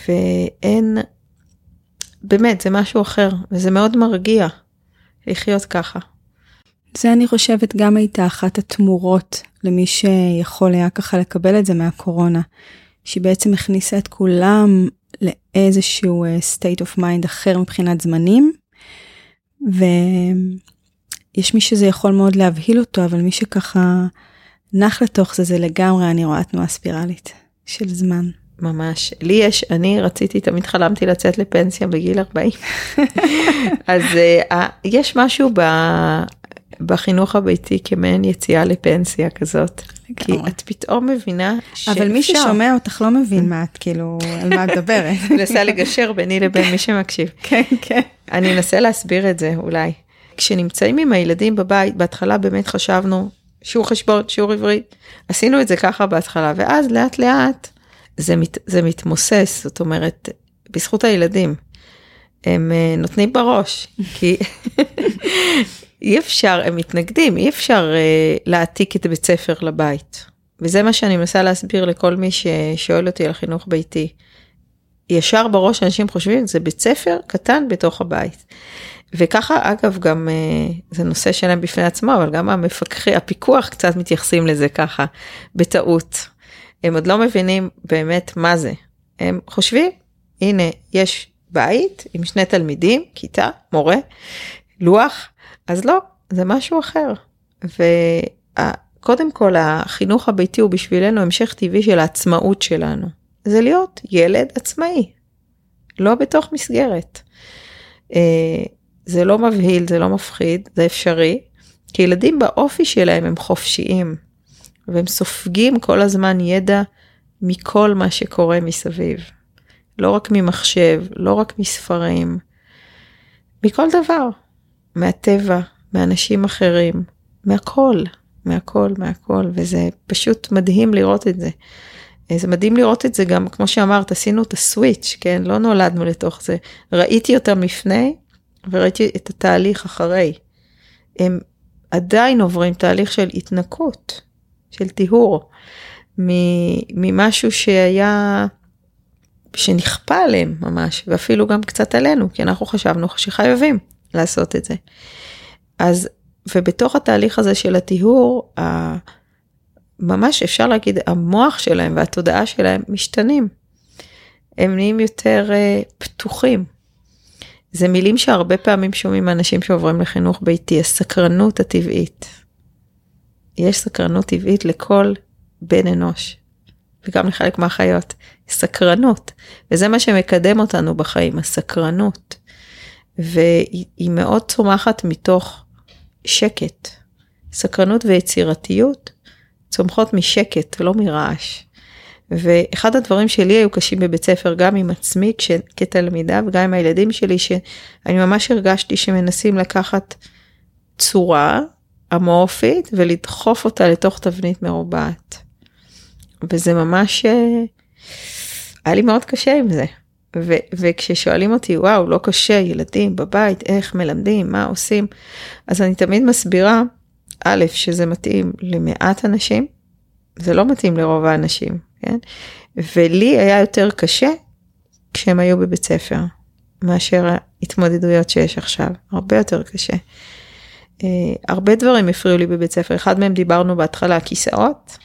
ואין, באמת, זה משהו אחר, וזה מאוד מרגיע לחיות ככה. זה אני חושבת גם הייתה אחת התמורות למי שיכול היה ככה לקבל את זה מהקורונה, שהיא בעצם הכניסה את כולם לאיזשהו אה, state of mind אחר מבחינת זמנים, ויש מי שזה יכול מאוד להבהיל אותו, אבל מי שככה נח לתוך זה, זה לגמרי, אני רואה תנועה ספירלית של זמן. ממש. לי יש, אני רציתי, תמיד חלמתי לצאת לפנסיה בגיל 40. אז uh, יש משהו ב, בחינוך הביתי כמעין יציאה לפנסיה כזאת. כי את פתאום מבינה שאפשר. אבל מי ששומע אותך לא מבין מה את כאילו, על מה את מדברת. מנסה לגשר ביני לבין מי שמקשיב. כן, כן. אני אנסה להסביר את זה אולי. כשנמצאים עם הילדים בבית, בהתחלה באמת חשבנו, שיעור חשבון, שיעור עברית, עשינו את זה ככה בהתחלה, ואז לאט לאט זה, מת, זה מתמוסס, זאת אומרת, בזכות הילדים. הם uh, נותנים בראש, כי אי אפשר, הם מתנגדים, אי אפשר uh, להעתיק את בית ספר לבית. וזה מה שאני מנסה להסביר לכל מי ששואל אותי על חינוך ביתי. ישר בראש אנשים חושבים זה בית ספר קטן בתוך הבית. וככה אגב גם אה, זה נושא שלם בפני עצמו אבל גם המפקחי הפיקוח קצת מתייחסים לזה ככה בטעות. הם עוד לא מבינים באמת מה זה. הם חושבים הנה יש בית עם שני תלמידים כיתה מורה לוח אז לא זה משהו אחר. וקודם כל החינוך הביתי הוא בשבילנו המשך טבעי של העצמאות שלנו. זה להיות ילד עצמאי לא בתוך מסגרת. אה, זה לא מבהיל, זה לא מפחיד, זה אפשרי, כי ילדים באופי שלהם הם חופשיים, והם סופגים כל הזמן ידע מכל מה שקורה מסביב. לא רק ממחשב, לא רק מספרים, מכל דבר, מהטבע, מאנשים אחרים, מהכל, מהכל, מהכל, וזה פשוט מדהים לראות את זה. זה מדהים לראות את זה גם, כמו שאמרת, עשינו את הסוויץ', כן? לא נולדנו לתוך זה. ראיתי אותם לפני, וראיתי את התהליך אחרי. הם עדיין עוברים תהליך של התנקות, של טיהור, ממשהו שהיה, שנכפה עליהם ממש, ואפילו גם קצת עלינו, כי אנחנו חשבנו שחייבים לעשות את זה. אז, ובתוך התהליך הזה של הטיהור, ממש אפשר להגיד, המוח שלהם והתודעה שלהם משתנים. הם נהיים יותר uh, פתוחים. זה מילים שהרבה פעמים שומעים מאנשים שעוברים לחינוך ביתי, הסקרנות הטבעית. יש סקרנות טבעית לכל בן אנוש, וגם לחלק מהחיות. סקרנות, וזה מה שמקדם אותנו בחיים, הסקרנות. והיא מאוד צומחת מתוך שקט. סקרנות ויצירתיות צומחות משקט, לא מרעש. ואחד הדברים שלי היו קשים בבית ספר גם עם עצמי כש, כתלמידה וגם עם הילדים שלי שאני ממש הרגשתי שמנסים לקחת צורה אמורפית ולדחוף אותה לתוך תבנית מרובעת. וזה ממש אה, היה לי מאוד קשה עם זה. ו- וכששואלים אותי וואו לא קשה ילדים בבית איך מלמדים מה עושים אז אני תמיד מסבירה א' שזה מתאים למעט אנשים זה לא מתאים לרוב האנשים כן? ולי היה יותר קשה כשהם היו בבית ספר, מאשר ההתמודדויות שיש עכשיו, הרבה יותר קשה. Uh, הרבה דברים הפריעו לי בבית ספר, אחד מהם דיברנו בהתחלה, כיסאות.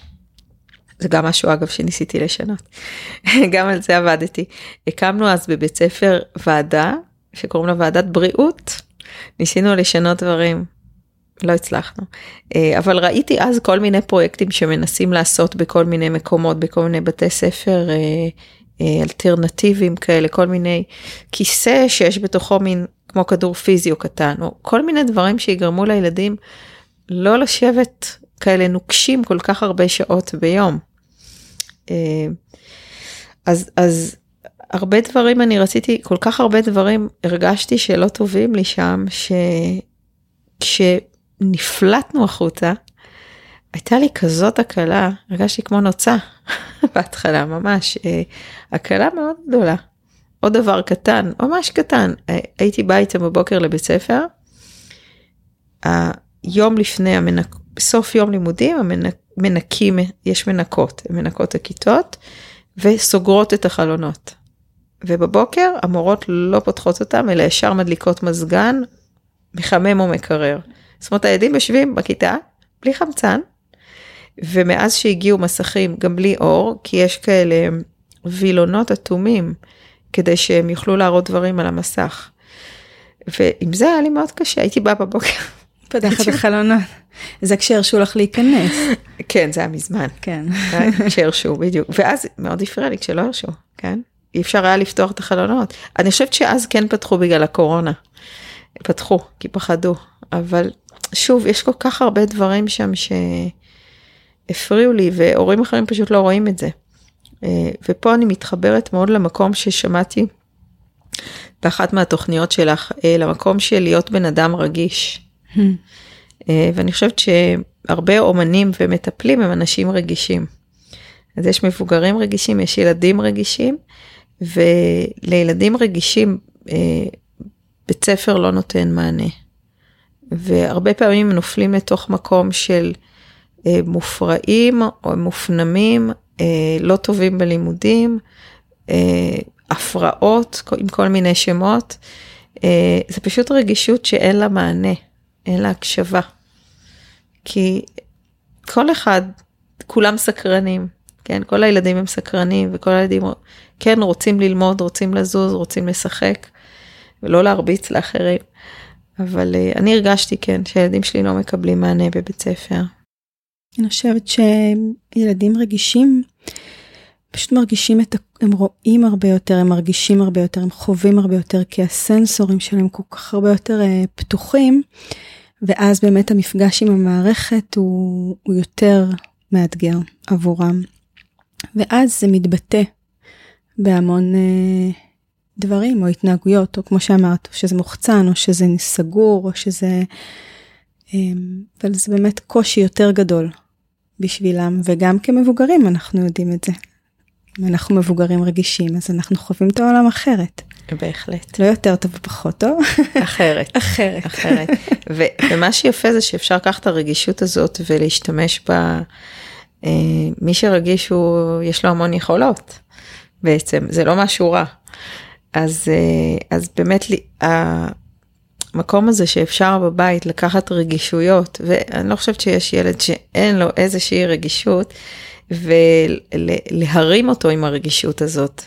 זה גם משהו אגב שניסיתי לשנות, גם על זה עבדתי. הקמנו אז בבית ספר ועדה שקוראים לה ועדת בריאות, ניסינו לשנות דברים לא הצלחנו. אה, אבל ראיתי אז כל מיני פרויקטים שמנסים לעשות בכל מיני מקומות, בכל מיני בתי ספר אה, אה, אלטרנטיביים כאלה, כל מיני כיסא שיש בתוכו מין כמו כדור פיזי או קטן, או כל מיני דברים שיגרמו לילדים לא לשבת כאלה נוקשים כל כך הרבה שעות ביום. אז, אז הרבה דברים אני רציתי, כל כך הרבה דברים הרגשתי שלא טובים לי שם, ש... כש... נפלטנו החוצה, הייתה לי כזאת הקלה, הרגשתי כמו נוצה בהתחלה, ממש, אה, הקלה מאוד גדולה. עוד דבר קטן, ממש קטן, אה, הייתי באה איתם בבוקר לבית ספר, היום לפני, המנק, סוף יום לימודים, המנקים, יש מנקות, מנקות הכיתות וסוגרות את החלונות. ובבוקר המורות לא פותחות אותם, אלא ישר מדליקות מזגן, מחמם או מקרר. זאת אומרת הילדים יושבים בכיתה בלי חמצן, ומאז שהגיעו מסכים גם בלי אור, כי יש כאלה וילונות אטומים כדי שהם יוכלו להראות דברים על המסך. ועם זה היה לי מאוד קשה, הייתי באה בבוקר. פתחת את החלונות. זה כשהרשו לך להיכנס. כן, זה היה מזמן. כן. כשהרשו, בדיוק. ואז מאוד הפריע לי כשלא הרשו, כן? אי אפשר היה לפתוח את החלונות. אני חושבת שאז כן פתחו בגלל הקורונה. פתחו, כי פחדו. אבל שוב, יש כל כך הרבה דברים שם שהפריעו לי, והורים אחרים פשוט לא רואים את זה. אה, ופה אני מתחברת מאוד למקום ששמעתי באחת מהתוכניות שלך, אה, למקום של להיות בן אדם רגיש. אה, ואני חושבת שהרבה אומנים ומטפלים הם אנשים רגישים. אז יש מבוגרים רגישים, יש ילדים רגישים, ולילדים רגישים בית ספר לא נותן מענה. והרבה פעמים נופלים לתוך מקום של אה, מופרעים או מופנמים, אה, לא טובים בלימודים, אה, הפרעות עם כל מיני שמות, אה, זה פשוט רגישות שאין לה מענה, לה הקשבה. כי כל אחד, כולם סקרנים, כן? כל הילדים הם סקרנים וכל הילדים כן רוצים ללמוד, רוצים לזוז, רוצים לשחק ולא להרביץ לאחרים. אבל uh, אני הרגשתי כן שהילדים שלי לא מקבלים מענה בבית ספר. אני חושבת שילדים רגישים פשוט מרגישים את, הם רואים הרבה יותר, הם מרגישים הרבה יותר, הם חווים הרבה יותר, כי הסנסורים שלהם כל כך הרבה יותר uh, פתוחים, ואז באמת המפגש עם המערכת הוא, הוא יותר מאתגר עבורם. ואז זה מתבטא בהמון uh, דברים או התנהגויות, או כמו שאמרת, או שזה מוחצן, או שזה סגור, או שזה... Um, אבל זה באמת קושי יותר גדול בשבילם, וגם כמבוגרים אנחנו יודעים את זה. אנחנו מבוגרים רגישים, אז אנחנו חווים את העולם אחרת. בהחלט. לא יותר טוב ופחות טוב. אחרת. אחרת. אחרת. ו- ומה שיפה זה שאפשר לקחת את הרגישות הזאת ולהשתמש בה. אה, מי שרגיש הוא, יש לו המון יכולות בעצם, זה לא משהו רע. אז, אה, אז באמת המקום הזה שאפשר בבית לקחת רגישויות, ואני לא חושבת שיש ילד שאין לו איזושהי רגישות, ולהרים אותו עם הרגישות הזאת.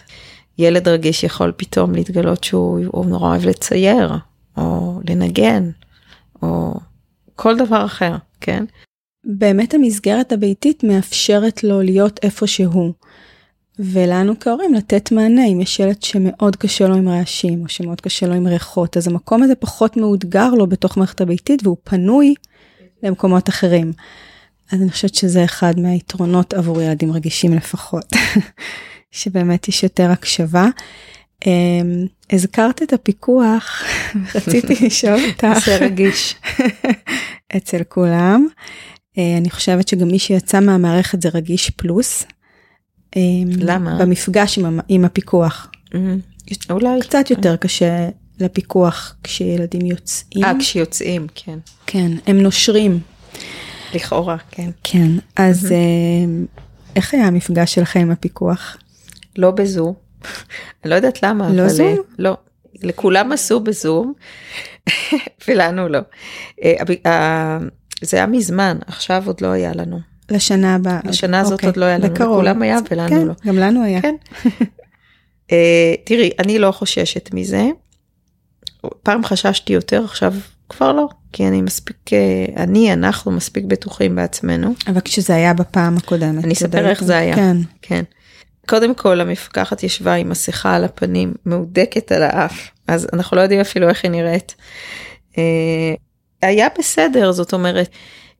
ילד רגיש יכול פתאום להתגלות שהוא נורא אוהב לצייר, או לנגן, או כל דבר אחר, כן? באמת המסגרת הביתית מאפשרת לו להיות איפה שהוא. ולנו כהורים לתת מענה אם יש ילד שמאוד קשה לו עם רעשים או שמאוד קשה לו עם ריחות אז המקום הזה פחות מאותגר לו בתוך מערכת הביתית והוא פנוי למקומות אחרים. אז אני חושבת שזה אחד מהיתרונות עבור ילדים רגישים לפחות, שבאמת יש יותר הקשבה. Um, הזכרת את הפיקוח, רציתי לשאול אותך. זה רגיש. אצל כולם. Uh, אני חושבת שגם מי שיצא מהמערכת זה רגיש פלוס. Um, למה? במפגש עם, עם הפיקוח. Mm-hmm. אולי. קצת יותר קשה לפיקוח כשילדים יוצאים. אה, כשיוצאים, כן. כן, הם נושרים. לכאורה, כן. כן, אז mm-hmm. איך היה המפגש שלכם עם הפיקוח? לא בזום. אני לא יודעת למה, לא אבל... זום? לא. לכולם עשו בזום, ולנו לא. אה, זה היה מזמן, עכשיו עוד לא היה לנו. לשנה הבאה. לשנה הזאת אוקיי. עוד לא היה לנו, בקרוב. לכולם היה ולנו כן, לא. גם לנו היה. כן. תראי, אני לא חוששת מזה. פעם חששתי יותר, עכשיו כבר לא, כי אני מספיק, אה, אני, אנחנו מספיק בטוחים בעצמנו. אבל כשזה היה בפעם הקודמת. אני אספר איך זה היה. כן. כן. קודם כל המפקחת ישבה עם מסכה על הפנים, מהודקת על האף, אז אנחנו לא יודעים אפילו איך היא נראית. אה, היה בסדר, זאת אומרת,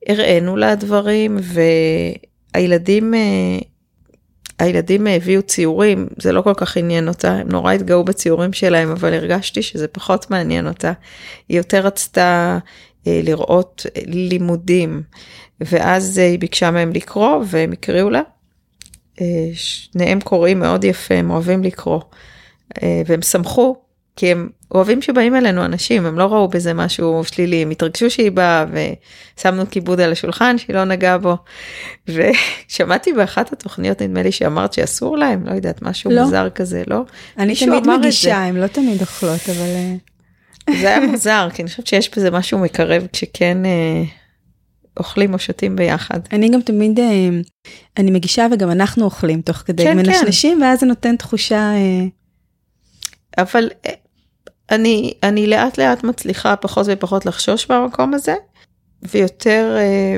הראינו לה דברים והילדים אה, הילדים הביאו ציורים, זה לא כל כך עניין אותה, הם נורא התגאו בציורים שלהם, אבל הרגשתי שזה פחות מעניין אותה. היא יותר רצתה אה, לראות אה, לימודים, ואז אה, היא ביקשה מהם לקרוא, והם הקריאו לה. אה, שניהם קוראים מאוד יפה, הם אוהבים לקרוא, אה, והם שמחו כי הם אוהבים שבאים אלינו אנשים, הם לא ראו בזה משהו שלילי, הם התרגשו שהיא באה ושמנו כיבוד על השולחן שהיא לא נגעה בו. ושמעתי באחת התוכניות, נדמה לי שאמרת שאסור להם, לא יודעת, משהו לא. מוזר כזה, לא? אני תמיד מגישה, הם לא תמיד אוכלות, אבל... אה, זה היה מוזר, כי אני חושבת שיש בזה משהו מקרב כשכן אה, אוכלים או שותים ביחד. אני גם תמיד, אה, אני מגישה וגם אנחנו אוכלים תוך כדי כן, מנשנשים, כן. ואז זה נותן תחושה... אה... אבל אה, אני, אני לאט לאט מצליחה פחות ופחות לחשוש במקום הזה, ויותר אה,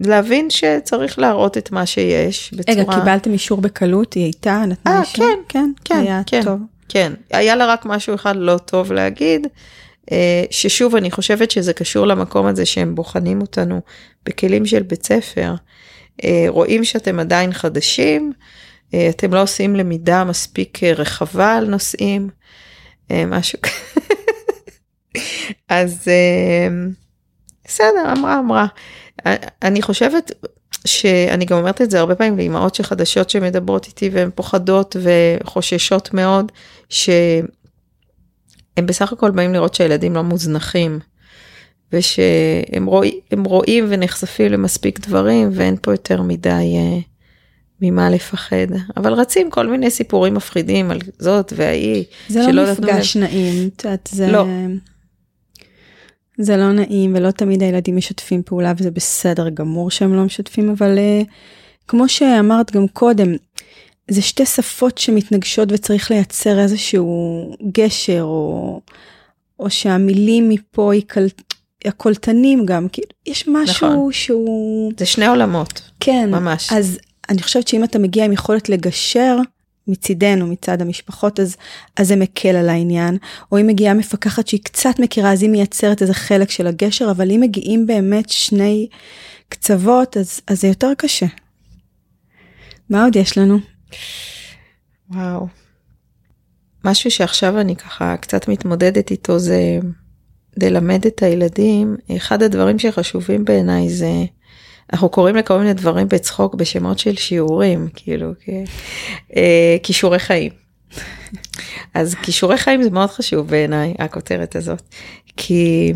להבין שצריך להראות את מה שיש בצורה... רגע, קיבלתם אישור בקלות? היא הייתה? נתנה אישור? אה, כן, כן, כן. היה כן, טוב. כן, היה לה רק משהו אחד לא טוב להגיד, אה, ששוב, אני חושבת שזה קשור למקום הזה שהם בוחנים אותנו בכלים של בית ספר. אה, רואים שאתם עדיין חדשים, אה, אתם לא עושים למידה מספיק אה, רחבה על נושאים. אה, משהו כזה. אז אה, בסדר, אמרה, אמרה. אני חושבת שאני גם אומרת את זה הרבה פעמים לאמהות שחדשות שמדברות איתי והן פוחדות וחוששות מאוד, שהם בסך הכל באים לראות שהילדים לא מוזנחים. ושהם רואים, רואים ונחשפים למספיק דברים ואין פה יותר מדי ממה לפחד, אבל רצים כל מיני סיפורים מפחידים על זאת וההיא. זה לא מפגש נעים, את יודעת, זה... לא. זה לא נעים ולא תמיד הילדים משתפים פעולה וזה בסדר גמור שהם לא משתפים, אבל uh, כמו שאמרת גם קודם, זה שתי שפות שמתנגשות וצריך לייצר איזשהו גשר או, או שהמילים מפה יקלט... הקולטנים גם, כאילו, יש משהו נכון. שהוא... זה שני עולמות. כן. ממש. אז אני חושבת שאם אתה מגיע עם יכולת לגשר מצידנו, מצד המשפחות, אז, אז זה מקל על העניין. או אם מגיעה מפקחת שהיא קצת מכירה, אז היא מייצרת איזה חלק של הגשר, אבל אם מגיעים באמת שני קצוות, אז, אז זה יותר קשה. מה עוד יש לנו? וואו. משהו שעכשיו אני ככה קצת מתמודדת איתו זה ללמד את הילדים, אחד הדברים שחשובים בעיניי זה, אנחנו קוראים לכל מיני דברים בצחוק בשמות של שיעורים, כאילו, אה, כישורי חיים. אז כישורי חיים זה מאוד חשוב בעיניי, הכותרת הזאת, כי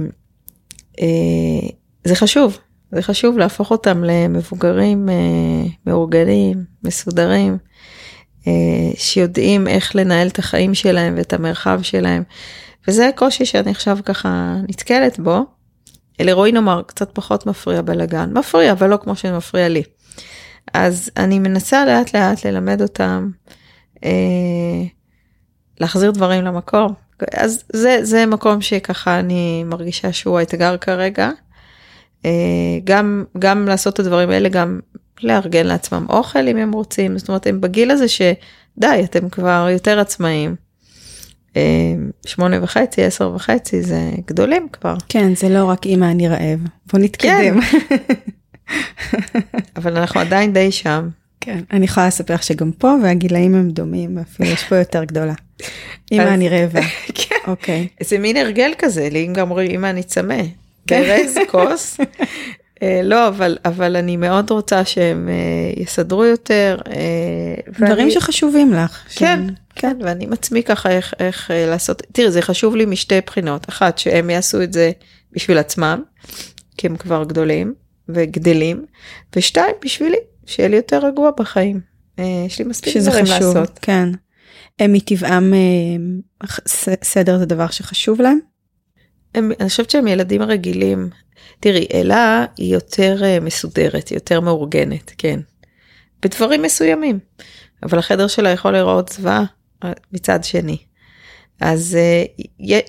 אה, זה חשוב, זה חשוב להפוך אותם למבוגרים אה, מאורגנים, מסודרים, שיודעים איך לנהל את החיים שלהם ואת המרחב שלהם. וזה קושי שאני עכשיו ככה נתקלת בו. אלרועי נאמר קצת פחות מפריע בלאגן, מפריע אבל לא כמו שמפריע לי. אז אני מנסה לאט לאט ללמד אותם אה, להחזיר דברים למקום. אז זה, זה מקום שככה אני מרגישה שהוא האתגר כרגע. אה, גם, גם לעשות את הדברים האלה, גם לארגן לעצמם אוכל אם הם רוצים, זאת אומרת הם בגיל הזה שדי, אתם כבר יותר עצמאים. שמונה וחצי, עשר וחצי, זה גדולים כבר. כן, זה לא רק אמא אני רעב, בוא נתקדם. כן. אבל אנחנו עדיין די שם. כן, אני יכולה לספר לך שגם פה והגילאים הם דומים, אפילו יש פה יותר גדולה. אמא אני רעבה. כן. אוקיי. זה מין הרגל כזה, לי גם אומרים אמא אני צמא. ברז, כוס, אה, לא, אבל, אבל אני מאוד רוצה שהם uh, יסדרו יותר. Uh, דברים ואני... שחשובים לך. כן, ש... כן, ואני עם עצמי ככה איך, איך לעשות, תראי, זה חשוב לי משתי בחינות. אחת, שהם יעשו את זה בשביל עצמם, כי הם כבר גדולים וגדלים, ושתיים, בשבילי, שיהיה לי יותר רגוע בחיים. יש לי מספיק דברים חשוב, לעשות. כן. הם מטבעם, סדר זה דבר שחשוב להם? הם, אני חושבת שהם ילדים רגילים. תראי, אלה היא יותר אה, מסודרת, היא יותר מאורגנת, כן. בדברים מסוימים. אבל החדר שלה יכול לראות זוועה אה, מצד שני. אז uh,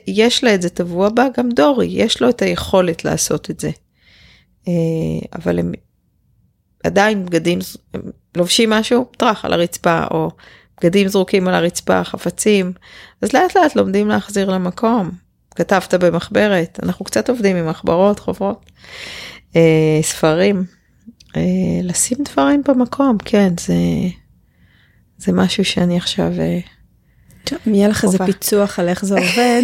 יש לה את זה טבוע בה, גם דורי, יש לו את היכולת לעשות את זה. אבל הם עדיין בגדים, הם לובשים משהו, טראח על הרצפה, או בגדים זרוקים על הרצפה, חפצים, אז לאט לאט לומדים להחזיר למקום. כתבת במחברת, אנחנו קצת עובדים עם מחברות, חוברות, אה, ספרים, אה, לשים דברים במקום, כן, זה, זה משהו שאני עכשיו... אה, טוב, אם יהיה לך איזה פיצוח על איך זה עובד,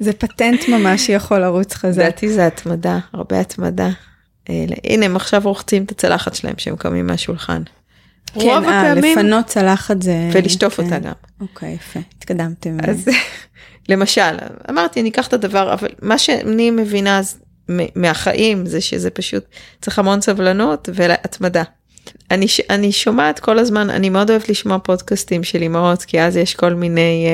זה פטנט ממש שיכול לרוץ חזק. לדעתי זה התמדה, הרבה התמדה. אה, הנה הם עכשיו רוחצים את הצלחת שלהם שהם קמים מהשולחן. כן, רוב אה, הפעמים... לפנות צלחת זה... ולשטוף כן. אותה גם. אוקיי, יפה, התקדמתם. אז למשל, אמרתי, אני אקח את הדבר, אבל מה שאני מבינה מהחיים זה שזה פשוט צריך המון סבלנות והתמדה. אני, אני שומעת כל הזמן, אני מאוד אוהבת לשמוע פודקאסטים של אמהות, כי אז יש כל מיני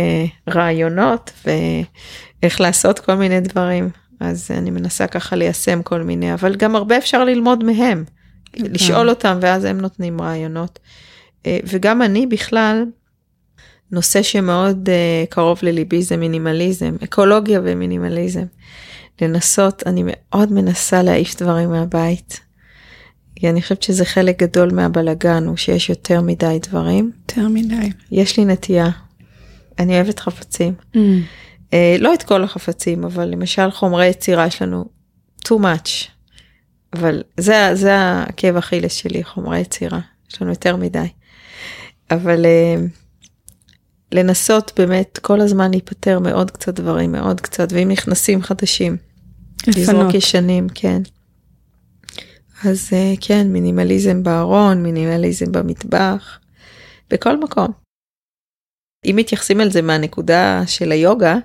uh, רעיונות ואיך לעשות כל מיני דברים. אז אני מנסה ככה ליישם כל מיני, אבל גם הרבה אפשר ללמוד מהם. אוקיי. לשאול אותם ואז הם נותנים רעיונות. Uh, וגם אני בכלל, נושא שמאוד uh, קרוב לליבי זה מינימליזם, אקולוגיה ומינימליזם. לנסות, אני מאוד מנסה להעיף דברים מהבית. כי אני חושבת שזה חלק גדול מהבלגן, הוא שיש יותר מדי דברים. יותר מדי. יש לי נטייה. אני אוהבת חפצים. Mm. Uh, לא את כל החפצים, אבל למשל חומרי יצירה יש לנו too much. אבל זה, זה הכאב אכילס שלי, חומרי יצירה. יש לנו יותר מדי. אבל... Uh, לנסות באמת כל הזמן להיפטר מעוד קצת דברים, מאוד קצת, ואם נכנסים חדשים, לזרוק ישנים, כן. אז אה, כן, מינימליזם בארון, מינימליזם במטבח, בכל מקום. אם מתייחסים על זה מהנקודה של היוגה,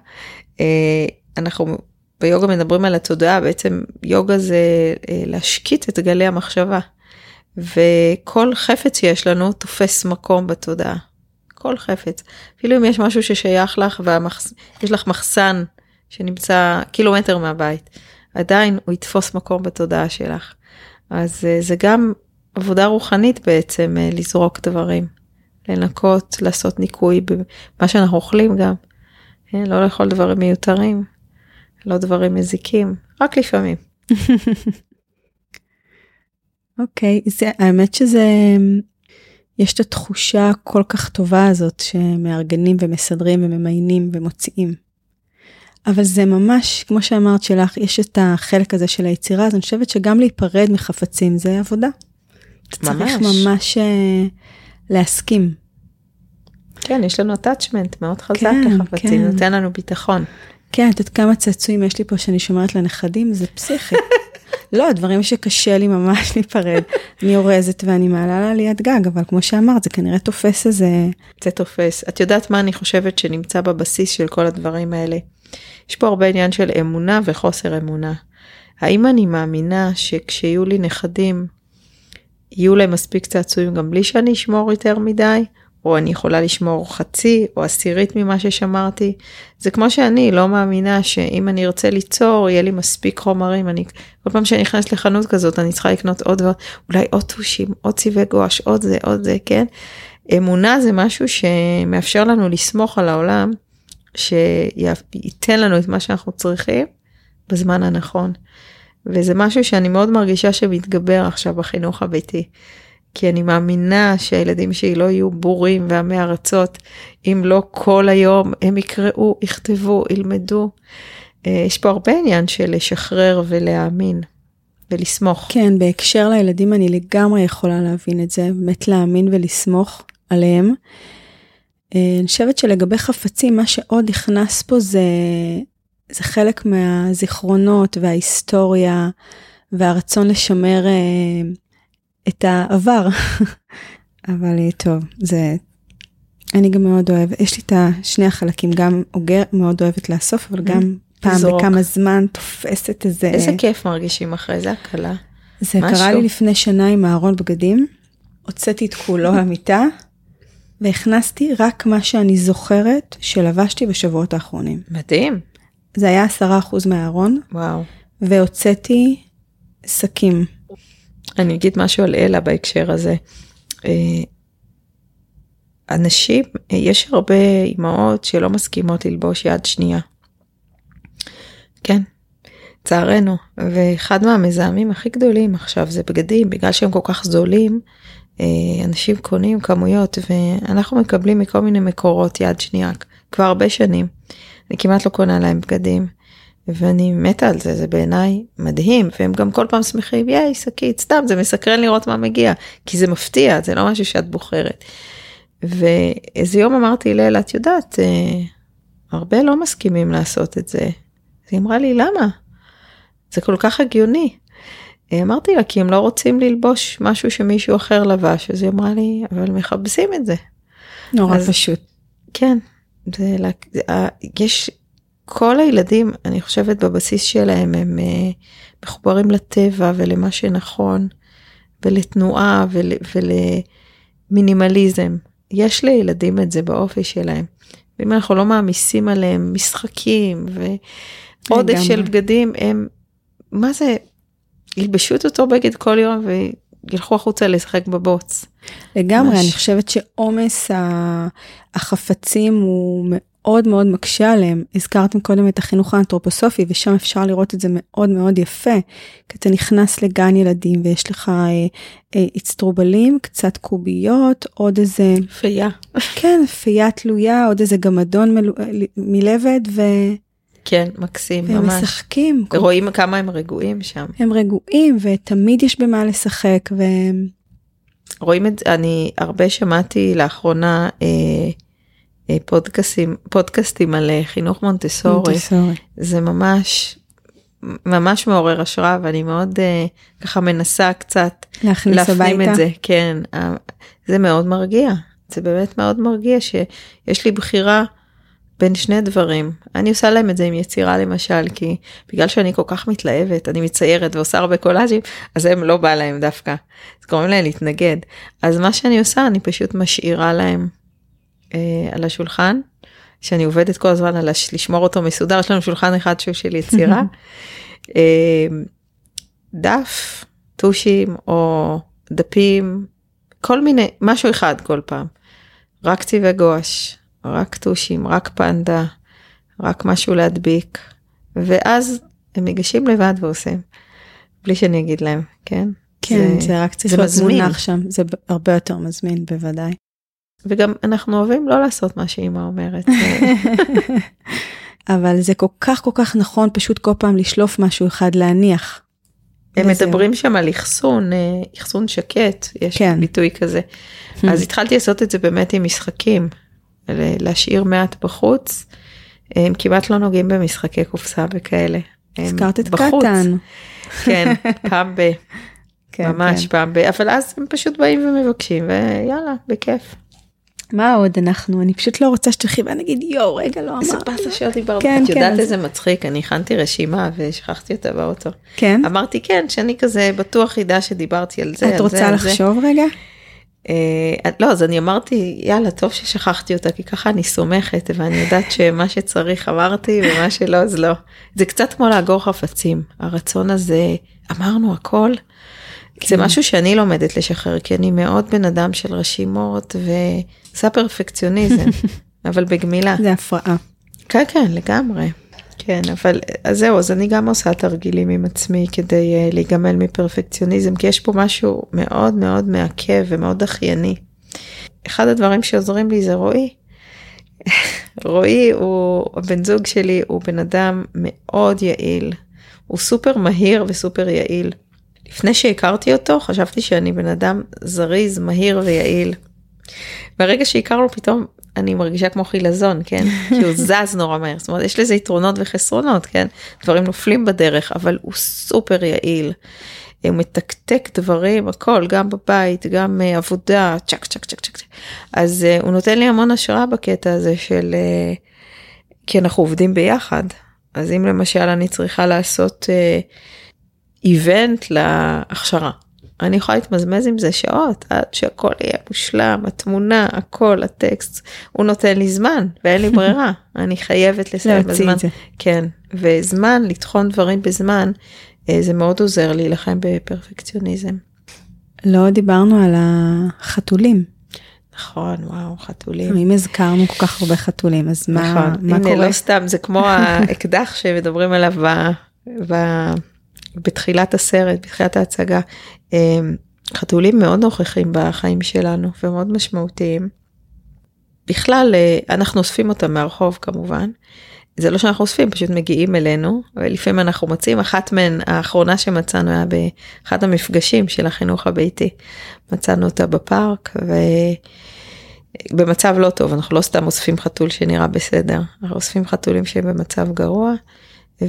אה, אנחנו ביוגה מדברים על התודעה, בעצם יוגה זה אה, להשקיט את גלי המחשבה. וכל חפץ שיש לנו תופס מקום בתודעה. כל חפץ. אפילו אם יש משהו ששייך לך ויש לך מחסן שנמצא קילומטר מהבית, עדיין הוא יתפוס מקום בתודעה שלך. אז אה, זה גם עבודה רוחנית בעצם אה, לזרוק דברים, לנקות, לעשות ניקוי במה שאנחנו אוכלים גם. כן? לא לאכול דברים מיותרים, לא דברים מזיקים, רק לפעמים. אוקיי, okay, האמת שזה יש את התחושה הכל כך טובה הזאת שמארגנים ומסדרים וממיינים ומוציאים. אבל זה ממש, כמו שאמרת שלך, יש את החלק הזה של היצירה, אז אני חושבת שגם להיפרד מחפצים זה עבודה. ממש. צריך ממש uh, להסכים. כן, יש לנו attachment מאוד חזק כן, לחפצים, כן. נותן לנו ביטחון. כן, את יודעת כמה צעצועים יש לי פה שאני שומרת לנכדים, זה פסיכי. לא, דברים שקשה לי ממש להיפרד. אני אורזת ואני מעלה לה ליד גג, אבל כמו שאמרת, זה כנראה תופס איזה... זה תופס. את יודעת מה אני חושבת שנמצא בבסיס של כל הדברים האלה? יש פה הרבה עניין של אמונה וחוסר אמונה. האם אני מאמינה שכשיהיו לי נכדים, יהיו להם מספיק צעצועים גם בלי שאני אשמור יותר מדי? או אני יכולה לשמור חצי או עשירית ממה ששמרתי. זה כמו שאני לא מאמינה שאם אני ארצה ליצור יהיה לי מספיק חומרים. אני כל פעם שאני נכנסת לחנות כזאת אני צריכה לקנות עוד אולי עוד טושים, עוד צבעי גואש, עוד זה, עוד זה, כן? אמונה זה משהו שמאפשר לנו לסמוך על העולם, שייתן לנו את מה שאנחנו צריכים בזמן הנכון. וזה משהו שאני מאוד מרגישה שמתגבר עכשיו בחינוך הביתי. כי אני מאמינה שהילדים שלי לא יהיו בורים ועמי ארצות, אם לא כל היום הם יקראו, יכתבו, ילמדו. אה, יש פה הרבה עניין של לשחרר ולהאמין ולסמוך. כן, בהקשר לילדים אני לגמרי יכולה להבין את זה, באמת להאמין ולסמוך עליהם. אה, אני חושבת שלגבי חפצים, מה שעוד נכנס פה זה, זה חלק מהזיכרונות וההיסטוריה והרצון לשמר אה, את העבר. אבל אה, טוב, זה... אני גם מאוד אוהבת, יש לי את השני החלקים, גם אוגר, מאוד אוהבת לאסוף, אבל גם פעם זרוק. בכמה זמן תופסת איזה... איזה כיף מרגישים אחרי זה, הקלה. זה משהו. קרה לי לפני שנה עם הארון בגדים, הוצאתי את כולו למיטה, והכנסתי רק מה שאני זוכרת שלבשתי בשבועות האחרונים. מדהים. זה היה עשרה אחוז מהארון. וואו. והוצאתי שקים. אני אגיד משהו על אלה בהקשר הזה. אה, אנשים, יש הרבה אימהות שלא מסכימות ללבוש יד שנייה. כן, צערנו. ואחד מהמזהמים הכי גדולים עכשיו זה בגדים, בגלל שהם כל כך זולים, אה, אנשים קונים כמויות ואנחנו מקבלים מכל מיני מקורות יד שנייה כבר הרבה שנים. אני כמעט לא קונה להם בגדים. ואני מתה על זה, זה בעיניי מדהים, והם גם כל פעם שמחים, ייי, שקית, סתם, זה מסקרן לראות מה מגיע, כי זה מפתיע, זה לא משהו שאת בוחרת. ואיזה יום אמרתי לאלה, את יודעת, אה, הרבה לא מסכימים לעשות את זה. אז היא אמרה לי, למה? זה כל כך הגיוני. אה, אמרתי לה, כי הם לא רוצים ללבוש משהו שמישהו אחר לבש, אז היא אמרה לי, אבל מכבסים את זה. נורא אז, פשוט. כן, זה, יש כל הילדים, אני חושבת בבסיס שלהם הם uh, מחוברים לטבע ולמה שנכון, ולתנועה ול, ולמינימליזם. יש לילדים את זה באופי שלהם. ואם אנחנו לא מעמיסים עליהם משחקים ועודף של בגדים, הם, מה זה, ילבשו את אותו בגד כל יום וילכו החוצה לשחק בבוץ. לגמרי, ממש. אני חושבת שעומס החפצים הוא מאוד מאוד מקשה עליהם. הזכרתם קודם את החינוך האנתרופוסופי ושם אפשר לראות את זה מאוד מאוד יפה. כי אתה נכנס לגן ילדים ויש לך אה, אה, אצטרובלים, קצת קוביות, עוד איזה... פייה. כן, פייה תלויה, עוד איזה גמדון מל... מלבד ו... כן, מקסים, והם ממש. והם משחקים. רואים כמה הם רגועים שם. הם רגועים ותמיד יש במה לשחק ו... רואים את זה, אני הרבה שמעתי לאחרונה אה, אה, פודקאסטים, פודקאסטים על אה, חינוך מונטסורי. מונטסורי. זה ממש, ממש מעורר השראה ואני מאוד uh, ככה מנסה קצת להכניס הביתה. את זה, כן, זה מאוד מרגיע, זה באמת מאוד מרגיע שיש לי בחירה בין שני דברים. אני עושה להם את זה עם יצירה למשל, כי בגלל שאני כל כך מתלהבת, אני מציירת ועושה הרבה קולאז'ים, אז הם לא בא להם דווקא. אז קוראים להם להתנגד. אז מה שאני עושה, אני פשוט משאירה להם על השולחן, שאני עובדת כל הזמן על הש... לשמור אותו מסודר, יש לנו שולחן אחד שהוא של יצירה. אה, דף, טושים או דפים, כל מיני, משהו אחד כל פעם. רק צבעי גואש, רק טושים, רק פנדה, רק משהו להדביק, ואז הם ניגשים לבד ועושים, בלי שאני אגיד להם, כן? כן, זה, זה רק צריך להיות מונח שם, זה הרבה יותר מזמין בוודאי. וגם אנחנו אוהבים לא לעשות מה שאימא אומרת. אבל זה כל כך כל כך נכון פשוט כל פעם לשלוף משהו אחד להניח. הם מדברים שם על אחסון, אה, אחסון שקט, יש כן. ביטוי כזה. אז התחלתי לעשות את זה באמת עם משחקים, להשאיר מעט בחוץ. הם כמעט לא נוגעים במשחקי קופסה וכאלה. הזכרת את קטן. כן, פעם ב... כן, ממש כן. פעם ב... אבל אז הם פשוט באים ומבקשים ויאללה, בכיף. מה עוד אנחנו אני פשוט לא רוצה שתלכי ואני אגיד יואו רגע לא אמרתי. איזה באסה שלא דיברת. כן, את יודעת כן, איזה מצחיק אני הכנתי רשימה ושכחתי אותה באוטו. כן. אמרתי כן שאני כזה בטוח ידע שדיברתי על זה. את רוצה לחשוב רגע? אה, לא אז אני אמרתי יאללה טוב ששכחתי אותה כי ככה אני סומכת ואני יודעת שמה שצריך אמרתי ומה שלא אז לא. זה קצת כמו לאגור חפצים הרצון הזה אמרנו הכל. כן. זה משהו שאני לומדת לשחרר כי אני מאוד בן אדם של רשימות ועושה פרפקציוניזם אבל בגמילה. זה הפרעה. כן כן לגמרי. כן אבל אז זהו אז אני גם עושה תרגילים עם עצמי כדי uh, להיגמל מפרפקציוניזם כי יש פה משהו מאוד מאוד מעכב ומאוד אחייני. אחד הדברים שעוזרים לי זה רועי. רועי הוא הבן זוג שלי הוא בן אדם מאוד יעיל. הוא סופר מהיר וסופר יעיל. לפני שהכרתי אותו חשבתי שאני בן אדם זריז מהיר ויעיל. ברגע שהכרנו פתאום אני מרגישה כמו חילזון, כן? כי הוא זז נורא מהר, זאת אומרת יש לזה יתרונות וחסרונות, כן? דברים נופלים בדרך, אבל הוא סופר יעיל. הוא מתקתק דברים, הכל, גם בבית, גם uh, עבודה, צ'ק צ'ק צ'ק צ'ק. אז uh, הוא נותן לי המון השראה בקטע הזה של, uh, כי אנחנו עובדים ביחד. אז אם למשל אני צריכה לעשות איבנט להכשרה, אני יכולה להתמזמז עם זה שעות עד שהכל יהיה מושלם, התמונה, הכל, הטקסט, הוא נותן לי זמן ואין לי ברירה, אני חייבת לסיים בזמן. כן, וזמן, לטחון דברים בזמן, אה, זה מאוד עוזר להילחם בפרפקציוניזם. לא דיברנו על החתולים. נכון, וואו, חתולים. אם הזכרנו כל כך הרבה חתולים, אז מה, נכון. מה הנה, קורה? לא סתם, זה כמו האקדח שמדברים עליו ב, בתחילת הסרט, בתחילת ההצגה. אמ, חתולים מאוד נוכחים בחיים שלנו ומאוד משמעותיים. בכלל אה, אנחנו אוספים אותם מהרחוב כמובן. זה לא שאנחנו אוספים פשוט מגיעים אלינו ולפעמים אנחנו מוצאים אחת מהן האחרונה שמצאנו היה באחד המפגשים של החינוך הביתי מצאנו אותה בפארק ובמצב לא טוב אנחנו לא סתם אוספים חתול שנראה בסדר אנחנו אוספים חתולים שהם במצב גרוע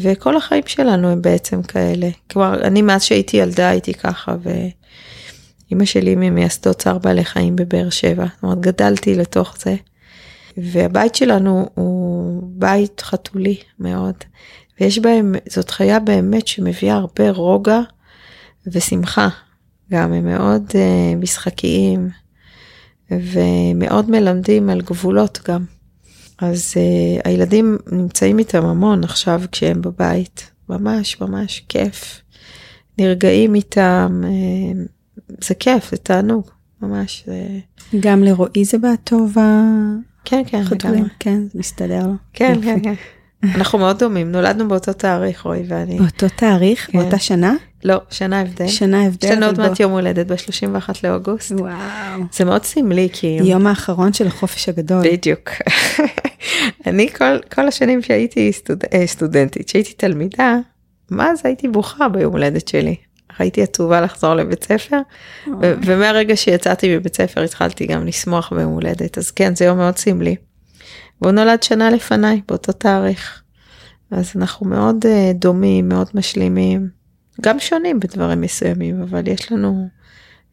וכל החיים שלנו הם בעצם כאלה. כלומר, אני מאז שהייתי ילדה הייתי ככה, ואימא שלי ממייסדות צער בעלי חיים בבאר שבע. זאת אומרת, גדלתי לתוך זה. והבית שלנו הוא בית חתולי מאוד. ויש בהם, זאת חיה באמת שמביאה הרבה רוגע ושמחה. גם הם מאוד uh, משחקיים ומאוד מלמדים על גבולות גם. אז uh, הילדים נמצאים איתם המון עכשיו כשהם בבית, ממש ממש כיף. נרגעים איתם, uh, זה כיף, זה תענוג, ממש. זה... גם לרועי זה בא טוב כן, כן, החתולים? כן, זה מסתדר לו. כן, כן, כן. אנחנו מאוד דומים, נולדנו באותו תאריך, רועי ואני. באותו תאריך? כן. באותה שנה? לא, שנה הבדל. שנה הבדל. יש לנו עוד מעט יום הולדת ב-31 לאוגוסט. וואו. זה מאוד סמלי כי... יום האחרון של החופש הגדול. בדיוק. אני כל, כל השנים שהייתי סטוד... אה, סטודנטית, שהייתי תלמידה, מה זה הייתי בוכה ביום הולדת שלי. הייתי עצובה לחזור לבית ספר, ו- ומהרגע שיצאתי מבית ספר התחלתי גם לשמוח ביום הולדת, אז כן, זה יום מאוד סמלי. והוא נולד שנה לפניי, באותו תאריך. אז אנחנו מאוד uh, דומים, מאוד משלימים, גם שונים בדברים מסוימים, אבל יש לנו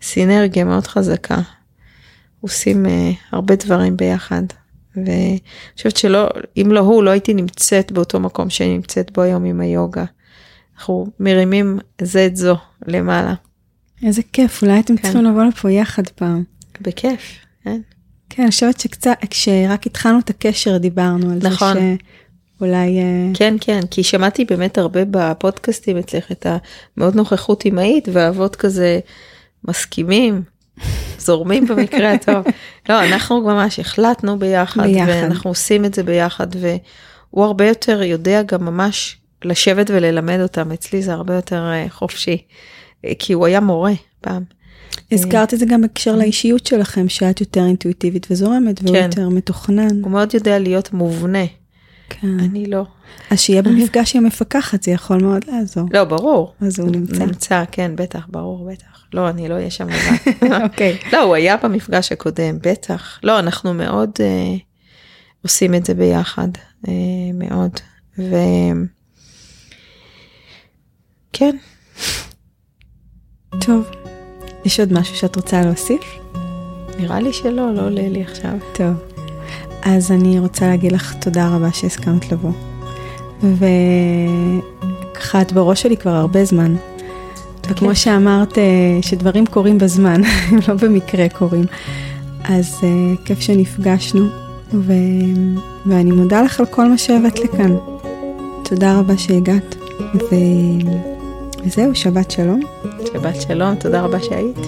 סינרגיה מאוד חזקה. עושים uh, הרבה דברים ביחד, ואני חושבת שלא, אם לא הוא, לא הייתי נמצאת באותו מקום שאני נמצאת בו היום עם היוגה. אנחנו מרימים זה את זו למעלה. איזה כיף, אולי אתם כן. צריכים לבוא לפה יחד פעם. בכיף, כן? כן, אני חושבת שקצת, כשרק התחלנו את הקשר דיברנו על נכון. זה שאולי... אה, כן, כן, כי שמעתי באמת הרבה בפודקאסטים אצלך את המאוד נוכחות אמהית והאבות כזה מסכימים, זורמים במקרה הטוב. לא, אנחנו ממש החלטנו ביחד, ביחד. ואנחנו עושים את זה ביחד, והוא הרבה יותר יודע גם ממש לשבת וללמד אותם, אצלי זה הרבה יותר אה, חופשי, אה, כי הוא היה מורה פעם. הזכרת את זה גם בהקשר לאישיות שלכם, שאת יותר אינטואיטיבית וזורמת, והוא כן. יותר מתוכנן. הוא מאוד יודע להיות מובנה, כן. אני לא. אז שיהיה במפגש עם המפקחת, זה יכול מאוד לעזור. לא, ברור. אז הוא נמצא. נמצא, כן, בטח, ברור, בטח. לא, אני לא אהיה שם לבד. אוקיי. לא, הוא היה במפגש הקודם, בטח. לא, אנחנו מאוד אה, עושים את זה ביחד, אה, מאוד. ו... כן, טוב. יש עוד משהו שאת רוצה להוסיף? נראה לי שלא, לא עולה לי עכשיו. טוב. אז אני רוצה להגיד לך תודה רבה שהסכמת לבוא. וככה את בראש שלי כבר הרבה זמן. וכמו שאמרת, אה, שדברים קורים בזמן, הם לא במקרה קורים. אז uh, כיף שנפגשנו, ו... ואני מודה לך על כל מה שהבאת לכאן. תודה רבה שהגעת, ו... וזהו, שבת שלום. שבת שלום, תודה רבה שהיית.